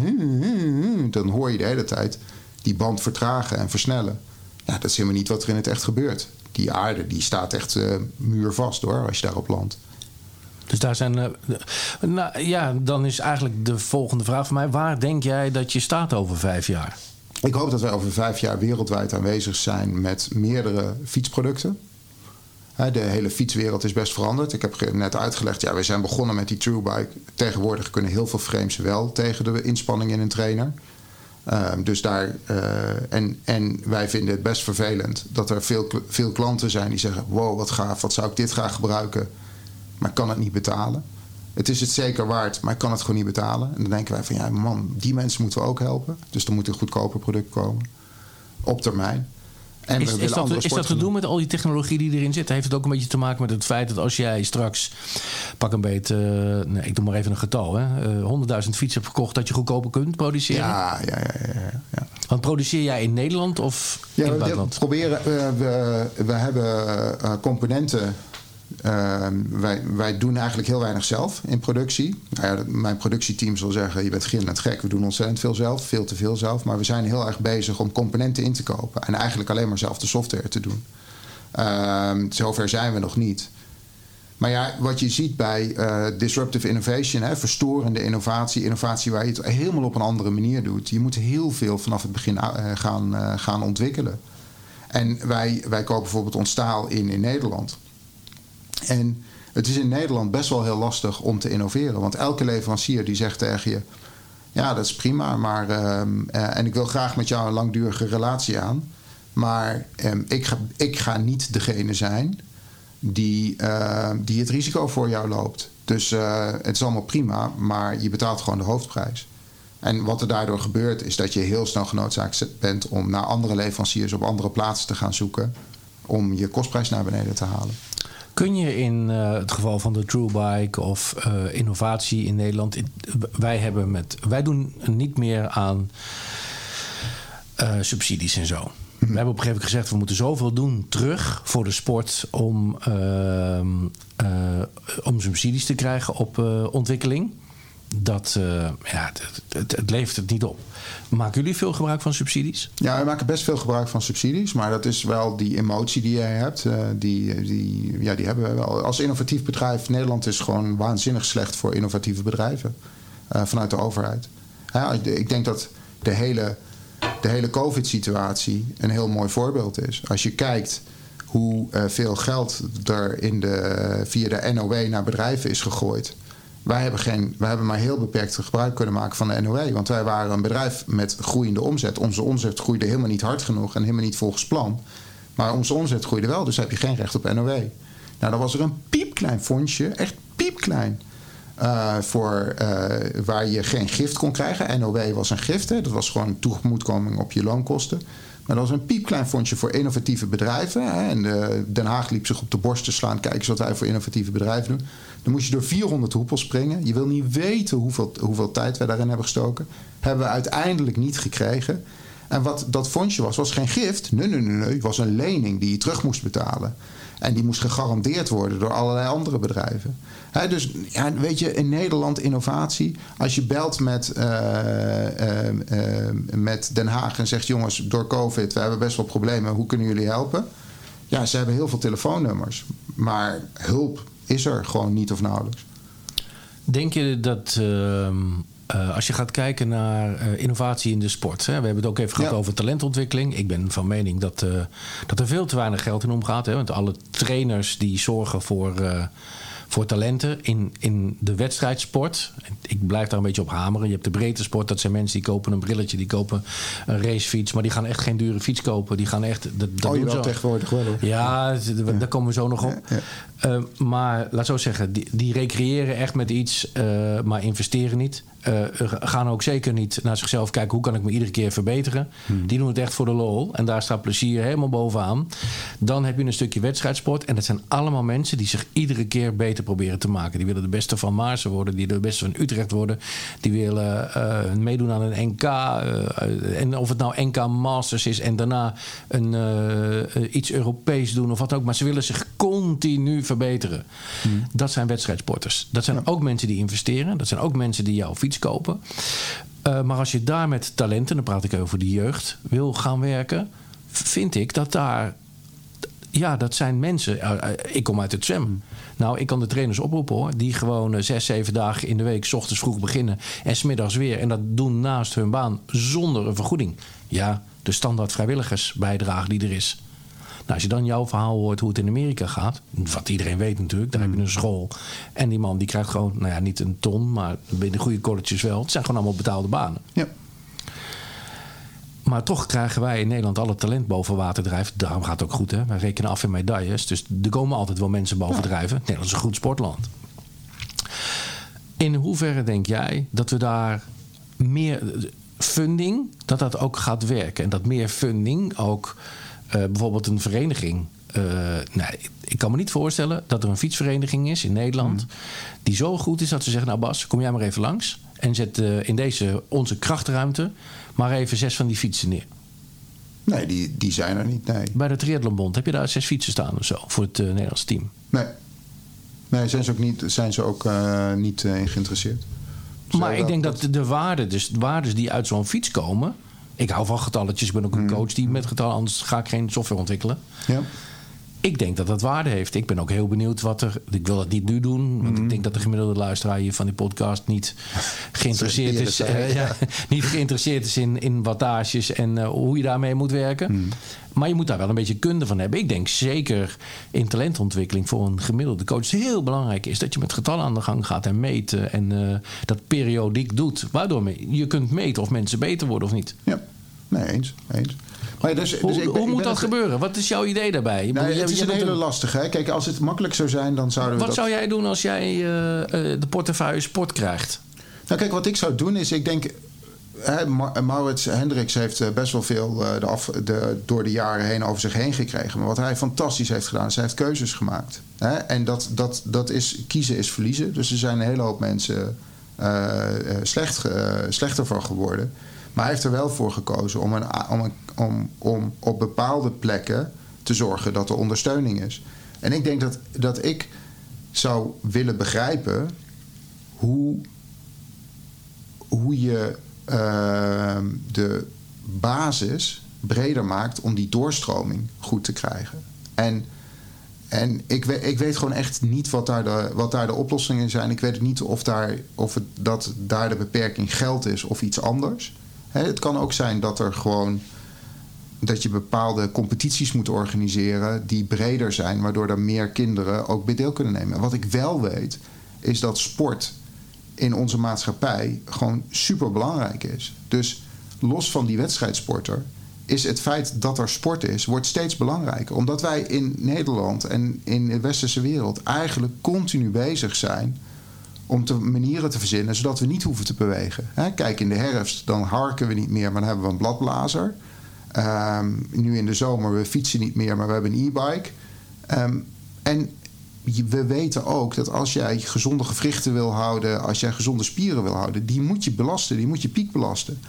dan hoor je de hele tijd die band vertragen en versnellen. Ja, dat is helemaal niet wat er in het echt gebeurt. Die aarde die staat echt eh, muurvast hoor, als je daarop landt. Dus daar zijn. nou ja, dan is eigenlijk de volgende vraag van mij: waar denk jij dat je staat over vijf jaar? Ik hoop dat wij over vijf jaar wereldwijd aanwezig zijn met meerdere fietsproducten. De hele fietswereld is best veranderd. Ik heb net uitgelegd, ja, we zijn begonnen met die True Bike. Tegenwoordig kunnen heel veel frames wel tegen de inspanning in een trainer. Ehm, dus daar, eh, en, en wij vinden het best vervelend dat er veel, veel klanten zijn die zeggen: Wow, wat gaaf, wat zou ik dit graag gebruiken, maar ik kan het niet betalen. Het is het zeker waard, maar ik kan het gewoon niet betalen. En dan denken wij van ja, man, die mensen moeten we ook helpen. Dus er moet een goedkoper product komen. Op termijn. En we is, is, dat, is dat te doen met al die technologie die erin zit? Heeft het ook een beetje te maken met het feit dat als jij straks, pak een beetje, eh, nee, ik doe maar even een getal, hè, eh, 100.000 fietsen hebt verkocht, dat je goedkoper kunt produceren? Ja, ja, ja. ja, ja. Want produceer jij in Nederland of in het we buitenland? proberen. eh, we, we hebben componenten. Eh, wij, wij doen eigenlijk heel weinig zelf in productie. Nou ja, mijn productieteam zal zeggen: je bent gillend gek. We doen ontzettend veel zelf, veel te veel zelf. Maar we zijn heel erg bezig om componenten in te kopen en eigenlijk alleen maar zelf de software te doen. Ehm, zover zijn we nog niet. Maar ja, wat je ziet bij eh, disruptive innovation, hè, verstorende innovatie, innovatie waar je het helemaal op een andere manier doet. Je moet heel veel vanaf het begin eh, gaan, eh, gaan ontwikkelen. En wij, wij kopen bijvoorbeeld ons staal in in Nederland. En het is in Nederland best wel heel lastig om te innoveren. Want elke leverancier die zegt tegen je... ja, dat is prima, maar... ehm, eh, en ik wil graag met jou een langdurige relatie aan. Maar ehm, ik, ga, ik ga niet degene zijn die, ehm, die het risico voor jou loopt. Dus eh, het is allemaal prima, maar je betaalt gewoon de hoofdprijs. En wat er daardoor gebeurt, is dat je heel snel genoodzaakt bent om naar andere leveranciers op andere plaatsen te gaan zoeken. om je kostprijs naar beneden te halen. Kun je in eh, het geval van de True Bike of eh, innovatie in Nederland. in- wij, hebben met, wij doen niet meer aan eh, subsidies en zo. Mhm. We hebben op een gegeven moment gezegd: we moeten zoveel doen terug voor de sport om, ehm, eh, om subsidies te krijgen op ontwikkeling. Dat eh, ja, het, het, levert het niet op. Maken jullie veel gebruik van subsidies? Ja, we maken best veel gebruik van subsidies. Maar dat is wel die emotie die jij hebt. eh, die, die, ja, die hebben we wel. Als innovatief bedrijf, Nederland is gewoon waanzinnig slecht voor innovatieve bedrijven. eh, vanuit de overheid. Ik- denk dat de hele, de hele COVID-situatie een heel mooi voorbeeld is. Als je kijkt hoe eh, veel geld er in de, via de NOW naar bedrijven is gegooid. Wij hebben, geen, wij hebben maar heel beperkt gebruik kunnen maken van de NOW. Want wij waren een bedrijf met groeiende omzet. Onze omzet groeide helemaal niet hard genoeg en helemaal niet volgens plan. Maar onze omzet groeide wel, dus heb je geen recht op NOW. Nou, dan was er een piepklein fondsje, echt piepklein. eh, voor, eh, waar je geen gift kon krijgen. NOW was een gift, dat was gewoon een tegemoetkoming op je loonkosten. Maar dat was een piepklein fondsje voor innovatieve bedrijven. Hè? En de, Den Haag liep zich op de borst te slaan. Kijk eens wat wij voor innovatieve bedrijven doen. Dan moest je door 400 hoepels springen. Je wil niet weten hoeveel, hoeveel tijd wij daarin hebben gestoken. Hebben we uiteindelijk niet gekregen. En wat dat fondsje was, was geen gift. Nee, nee, nee, nee. Het was een lening die je terug moest betalen. En die moest gegarandeerd worden door allerlei andere bedrijven. Dus ja, weet je, in Nederland innovatie. Als je belt met, eh, eh, eh, met Den Haag en zegt: jongens, door COVID, we hebben best wel problemen. Hoe kunnen jullie helpen? Ja, ze hebben heel veel telefoonnummers. Maar hulp is er gewoon niet of nauwelijks. Denk je dat eh, als je gaat kijken naar eh, innovatie in de sport. Hè, we hebben het ook even gehad Ja. over talentontwikkeling. Ik ben van mening dat, eh, dat er veel te weinig geld in omgaat. Hè, want alle trainers die zorgen voor, voor talenten in, in de wedstrijdsport. Ik blijf daar een beetje op hameren. Je hebt de breedte sport. Dat zijn mensen die kopen een brilletje, die kopen een racefiets. Maar die gaan echt geen dure fiets kopen. Die gaan echt. Dat, dat oh, je wel tegenwoordig wel hoor. Ja, daar komen we zo nog op. Maar laat zo zeggen, die, die recreëren echt met iets, maar investeren niet. Eh, gaan ook zeker niet naar zichzelf kijken hoe kan ik me iedere keer verbeteren. Die doen het echt voor de lol. En daar staat plezier helemaal bovenaan. Dan heb je een stukje wedstrijdsport. En dat zijn allemaal mensen die zich iedere keer beter proberen te maken. Die willen de beste van Maarsen worden. Die willen de beste van Utrecht worden. Die willen eh, meedoen aan een NK. eh, en of het nou NK Masters is en daarna een, iets Europees doen of wat ook. Maar ze willen zich continu verbeteren. Dat zijn wedstrijdsporters. Dat zijn ook mensen die investeren. Dat zijn ook mensen die jouw fiets kopen. Eh, maar als je daar met talenten, dan praat ik over de jeugd, wil gaan werken, vind ik dat daar. Ja, dat zijn mensen. eh, eh, ik kom uit het zwem. Nou, ik kan de trainers oproepen hoor. Die gewoon zes, zeven dagen in de week, s ochtends vroeg beginnen en smiddags weer. En dat doen naast hun baan zonder een vergoeding. Ja, de standaard vrijwilligersbijdrage die er is. Nou, als je dan jouw verhaal hoort hoe het in Amerika gaat, wat iedereen weet natuurlijk, daar heb je een school. En die man die krijgt gewoon, nou ja, niet een ton, maar binnen goede colleges wel. Het zijn gewoon allemaal betaalde banen. Ja. Maar toch krijgen wij in Nederland alle talent boven water drijven. Daarom gaat het ook goed, hè? Wij rekenen af in medailles. Dus er komen altijd wel mensen boven drijven. Nederland is een goed sportland. In hoeverre denk jij dat we daar meer funding, dat dat ook gaat werken? En dat meer funding ook bijvoorbeeld een vereniging. eh, nee, ik kan me niet voorstellen dat er een fietsvereniging is in Nederland. die zo goed is dat ze zeggen: Nou, Bas, kom jij maar even langs. En zet eh, in deze onze krachtruimte maar even zes van die fietsen neer. Nee, die, die zijn er niet. Nee. Bij de Triathlonbond heb je daar zes fietsen staan of zo voor het eh, Nederlands team. Nee. Nee, zijn ze ook niet, zijn ze ook, eh, niet eh, in geïnteresseerd. Maar ik denk dat de- de waarden, dus de waarden die uit zo'n fiets komen. Ik hou van getalletjes. Ik ben ook een coach die met getallen, anders ga ik geen software ontwikkelen. Ja. Ik denk dat dat waarde heeft. Ik ben ook heel benieuwd wat er. Ik wil dat niet nu doen, want ik denk dat de gemiddelde luisteraar hier van die podcast niet geïnteresseerd is. eh, ja, niet geïnteresseerd is in, in wattages en eh, hoe je daarmee moet werken. Maar je moet daar wel een beetje kunde van hebben. Ik denk zeker in talentontwikkeling voor een gemiddelde coach heel belangrijk is dat je met getallen aan de gang gaat en meten en eh, dat periodiek doet. Waardoor je kunt meten of mensen beter worden of niet. Ja, nee, eens. eens. Maar dus, Hoe, dus ik hoe ik moet ben dat gebeuren? Wat is jouw idee daarbij? Bedoel, het is een hele lastige. Hè? Kijk, als het makkelijk zou zijn, dan zouden we Wat dat... zou jij doen als jij eh, eh, de portefeuille sport krijgt? Nou, kijk, wat ik zou doen is, ik denk. Hè, Ma- Maurits Hendricks heeft eh, best wel veel de af, de, door de jaren heen over zich heen gekregen. Maar wat hij fantastisch heeft gedaan, is hij heeft keuzes gemaakt. Hè? En dat, dat, dat is, kiezen is verliezen. Dus er zijn een hele hoop mensen slecht, slechter van geworden. Maar hij heeft er wel voor gekozen om, een, om, een, om, op bepaalde plekken te zorgen dat er ondersteuning is. En ik denk dat, dat ik zou willen begrijpen hoe hoe je ehm, de basis breder maakt om die doorstroming goed te krijgen. En, en ik, weet, ik weet gewoon echt niet wat daar, de, wat daar de oplossingen zijn. Ik weet niet of, daar, of het, dat daar de beperking geld is of iets anders. Het kan ook zijn dat er gewoon dat je bepaalde competities moet organiseren die breder zijn, waardoor er meer kinderen ook bij deel kunnen nemen. En wat ik wel weet, is dat sport in onze maatschappij gewoon super belangrijk is. Dus los van die wedstrijdsporter is het feit dat er sport is, wordt steeds belangrijker. Omdat wij in Nederland en in de westerse wereld eigenlijk continu bezig zijn om te manieren te verzinnen zodat we niet hoeven te bewegen. Kijk, in de herfst dan harken we niet meer, maar dan hebben we een bladblazer. Ehm, nu in de zomer, we fietsen niet meer, maar we hebben een e-bike. Ehm, en we weten ook dat als jij gezonde gewrichten wil houden, als jij gezonde spieren wil houden, die moet je belasten, die moet je piek belasten.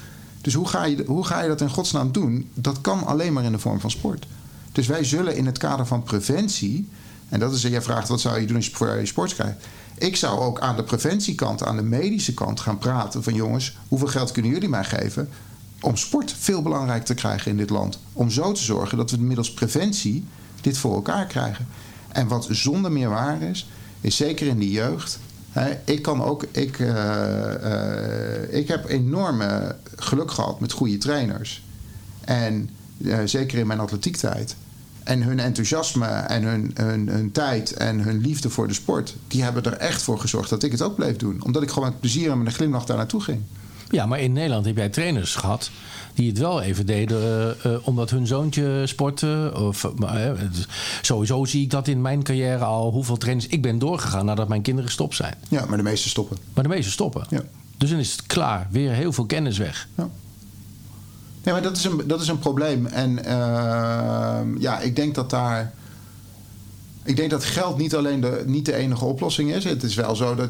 Dus hoe ga, je, hoe ga je dat in godsnaam doen? Dat kan alleen maar in de vorm van sport. Dus wij zullen in het kader van preventie, en dat is, jij vraagt wat zou je doen als je voor je sport krijgt. Ik zou ook aan de preventiekant, aan de medische kant gaan praten van jongens, hoeveel geld kunnen jullie mij geven om sport veel belangrijker te krijgen in dit land? Om zo te zorgen dat we middels preventie dit voor elkaar krijgen. En wat zonder meer waar is, is zeker in de jeugd. Hè, ik kan ook, ik, eh, eh, ik heb enorme geluk gehad met goede trainers. En eh, zeker in mijn atletiektijd. En hun enthousiasme en hun, hun, hun tijd en hun liefde voor de sport, die hebben er echt voor gezorgd dat ik het ook bleef doen. Omdat ik gewoon met plezier en met een glimlach daar naartoe ging. Ja, maar in Nederland heb jij trainers gehad die het wel even deden eh, eh, omdat hun zoontje sportte. Of, eh, sowieso zie ik dat in mijn carrière al hoeveel trainers. Ik ben doorgegaan nadat mijn kinderen gestopt zijn. Ja, maar de meeste stoppen. Maar de meeste stoppen. Ja. Dus dan is het klaar. Weer heel veel kennis weg. Ja, maar dat is een, dat is een probleem. En ehm, ja, ik denk dat daar. Ik denk dat geld niet alleen de, niet de enige oplossing is. Het is wel zo dat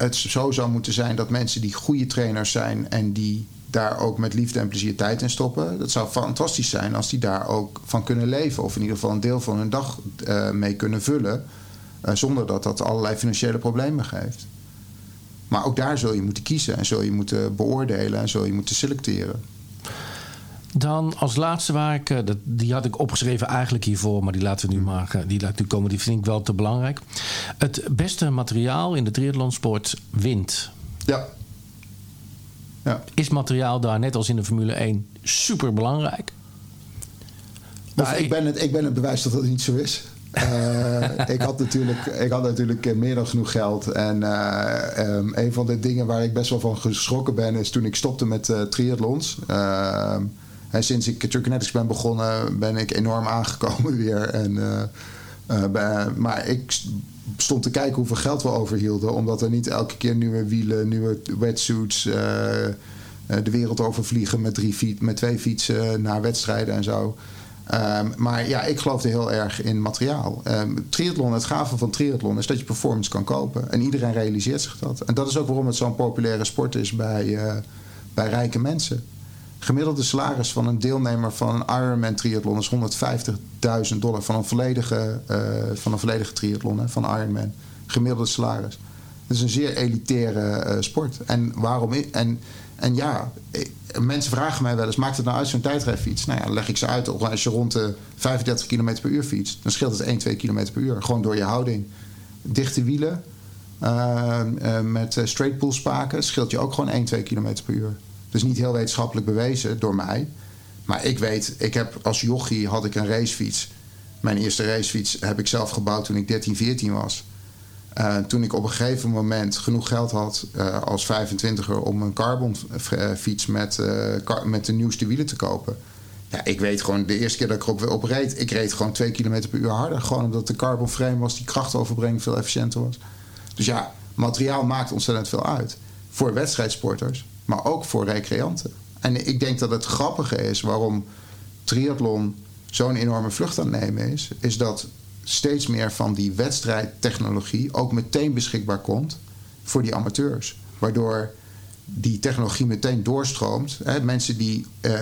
het zo zou moeten zijn dat mensen die goede trainers zijn en die daar ook met liefde en plezier tijd in stoppen. Dat zou fantastisch zijn als die daar ook van kunnen leven. Of in ieder geval een deel van hun dag eh, mee kunnen vullen. eh, zonder dat dat allerlei financiële problemen geeft. Maar ook daar zul je moeten kiezen en zul je moeten beoordelen en zul je moeten selecteren. Dan als laatste waar ik, eh, dat, die had ik opgeschreven eigenlijk hiervoor, maar die laten we nu maar, eh, die laat nu komen. Die vind ik wel te belangrijk. Het beste materiaal in de triathlonsport wint. Ja. ja. Is materiaal daar net als in de Formule 1 super belangrijk? Of ik, ben het, ik ben het bewijs dat dat niet zo is. Eh, ik, had natuurlijk, ik had natuurlijk meer dan genoeg geld. En eh, ehm, een van de dingen waar ik best wel van geschrokken ben... is toen ik stopte met uh, triathlons. Ehm, sinds ik Turkinetics ben begonnen... ben ik enorm aangekomen weer. En, bij- maar ik stond te kijken hoeveel geld we overhielden... omdat er niet elke keer nieuwe wielen, nieuwe wetsuits... eh, eh, de wereld overvliegen met, met twee fietsen naar wedstrijden en zo. Ehm, maar ja, ik geloofde heel erg in materiaal. Ehm, triathlon, het gave van triathlon is dat je performance kan kopen. En iedereen realiseert zich dat. En dat is ook waarom het zo'n populaire sport is bij, eh, bij rijke mensen. Gemiddelde salaris van een deelnemer van een Ironman triathlon is 150.000 dollar van een volledige, eh, van een volledige triathlon, hè, van Ironman. Gemiddelde salaris. Het is een zeer elitaire eh, sport. En waarom? En, en ja, ik- mensen vragen mij wel eens: maakt het nou uit zo'n tijdrijfiets? Nou ja, dan leg ik ze uit. Als je rond de 35 km per uur fietst, dan scheelt het 1, 2 km per uur. Gewoon door je houding. Dichte wielen eh, eh, met straight pull spaken scheelt je ook gewoon 1, 2 km per uur. Dus niet heel wetenschappelijk bewezen door mij. Maar ik weet, ik heb als jochie had ik een racefiets. Mijn eerste racefiets heb ik zelf gebouwd toen ik 13, 14 was. Uh, toen ik op een gegeven moment genoeg geld had uh, als 25er om een carbon uh, fiets met, met de nieuwste wielen te kopen. Ja, ik weet gewoon, de eerste keer dat ik erop op reed, ik reed gewoon 2 km per uur harder. Gewoon omdat de carbon frame was, die krachtoverbrenging veel efficiënter was. Dus ja, materiaal maakt ontzettend veel uit. Voor wedstrijdsporters, maar ook voor recreanten. En ik denk dat het grappige is waarom triathlon zo'n enorme vlucht aan het nemen is, is dat steeds meer van die wedstrijdtechnologie ook meteen beschikbaar komt voor die amateurs. Waardoor die technologie meteen doorstroomt. Hè, mensen die uh,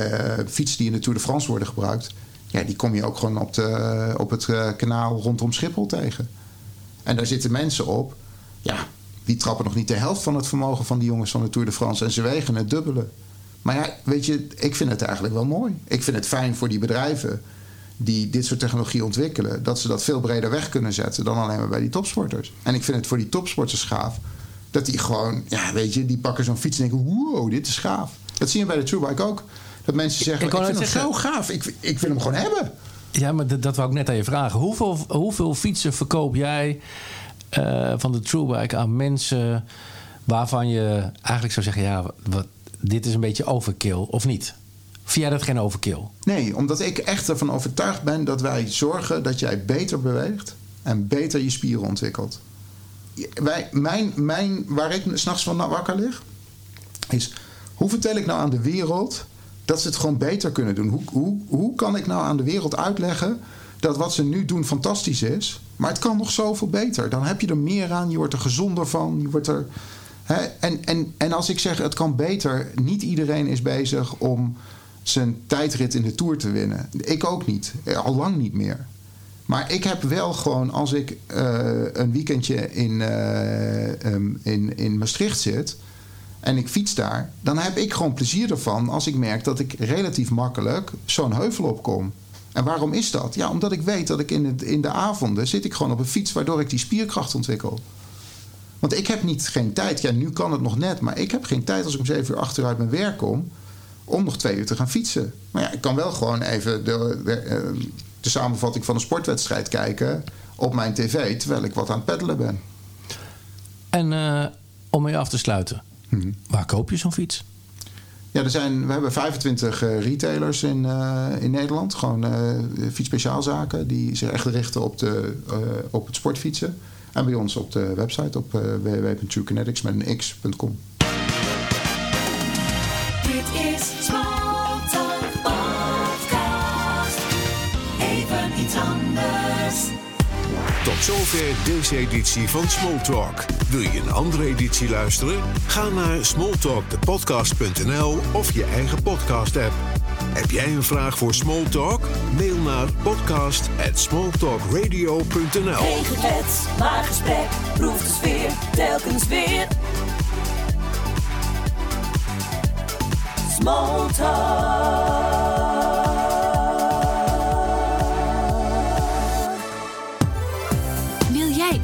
fietsen die in de Tour de France worden gebruikt, ja, die kom je ook gewoon op, de, op het uh, kanaal rondom Schiphol tegen. En daar zitten mensen op, ja, die trappen nog niet de helft van het vermogen van die jongens van de Tour de France en ze wegen het dubbele. Maar ja, weet je, ik vind het eigenlijk wel mooi. Ik vind het fijn voor die bedrijven die dit soort technologie ontwikkelen, dat ze dat veel breder weg kunnen zetten dan alleen maar bij die topsporters. En ik vind het voor die topsporters gaaf dat die gewoon, ja, weet je, die pakken zo'n fiets en denken: wow, dit is gaaf. Dat zie je bij de Truebike ook. Dat mensen zeggen: Ik, ik vind hem zo gaaf, ik, ik wil hem gewoon hebben. Ja, maar dat, dat wou ik net aan je vragen. Hoeveel, hoeveel fietsen verkoop jij uh, van de Truebike aan mensen waarvan je eigenlijk zou zeggen: ja, dit is een beetje overkill of niet? Vind jij dat geen overkill? Nee, omdat ik echt ervan overtuigd ben dat wij zorgen dat jij beter beweegt en beter je spieren ontwikkelt. Wij, mijn, mijn, waar ik s'nachts van wakker lig, is hoe vertel ik nou aan de wereld dat ze het gewoon beter kunnen doen? Hoe, hoe, hoe kan ik nou aan de wereld uitleggen dat wat ze nu doen fantastisch is, maar het kan nog zoveel beter? Dan heb je er meer aan, je wordt er gezonder van, je wordt er. Hè? En, en, en als ik zeg het kan beter, niet iedereen is bezig om zijn tijdrit in de Tour te winnen. Ik ook niet. Al lang niet meer. Maar ik heb wel gewoon, als ik uh, een weekendje in, uh, um, in, in Maastricht zit en ik fiets daar, dan heb ik gewoon plezier ervan als ik merk dat ik relatief makkelijk zo'n heuvel opkom. En waarom is dat? Ja, omdat ik weet dat ik in, het, in de avonden zit ik gewoon op een fiets waardoor ik die spierkracht ontwikkel. Want ik heb niet geen tijd. Ja, nu kan het nog net, maar ik heb geen tijd als ik om zeven uur achteruit mijn werk kom om nog twee uur te gaan fietsen. Maar ja, ik kan wel gewoon even de, de, de samenvatting van een sportwedstrijd kijken op mijn tv terwijl ik wat aan het peddelen ben. En uh, om mee af te sluiten, hmm. waar koop je zo'n fiets? Ja, er zijn, we hebben 25 uh, retailers in, uh, in Nederland. Gewoon fietsspeciaalzaken die zich echt richten op, de, op het sportfietsen. En bij ons op de website op met Zover deze editie van Smalltalk. Wil je een andere editie luisteren? Ga naar smalltalkthepodcast.nl of je eigen podcast-app. Heb jij een vraag voor Smalltalk? Mail naar podcast@smalltalkradio.nl. Geen geklets, maar gesprek, proef de sfeer, telkens weer.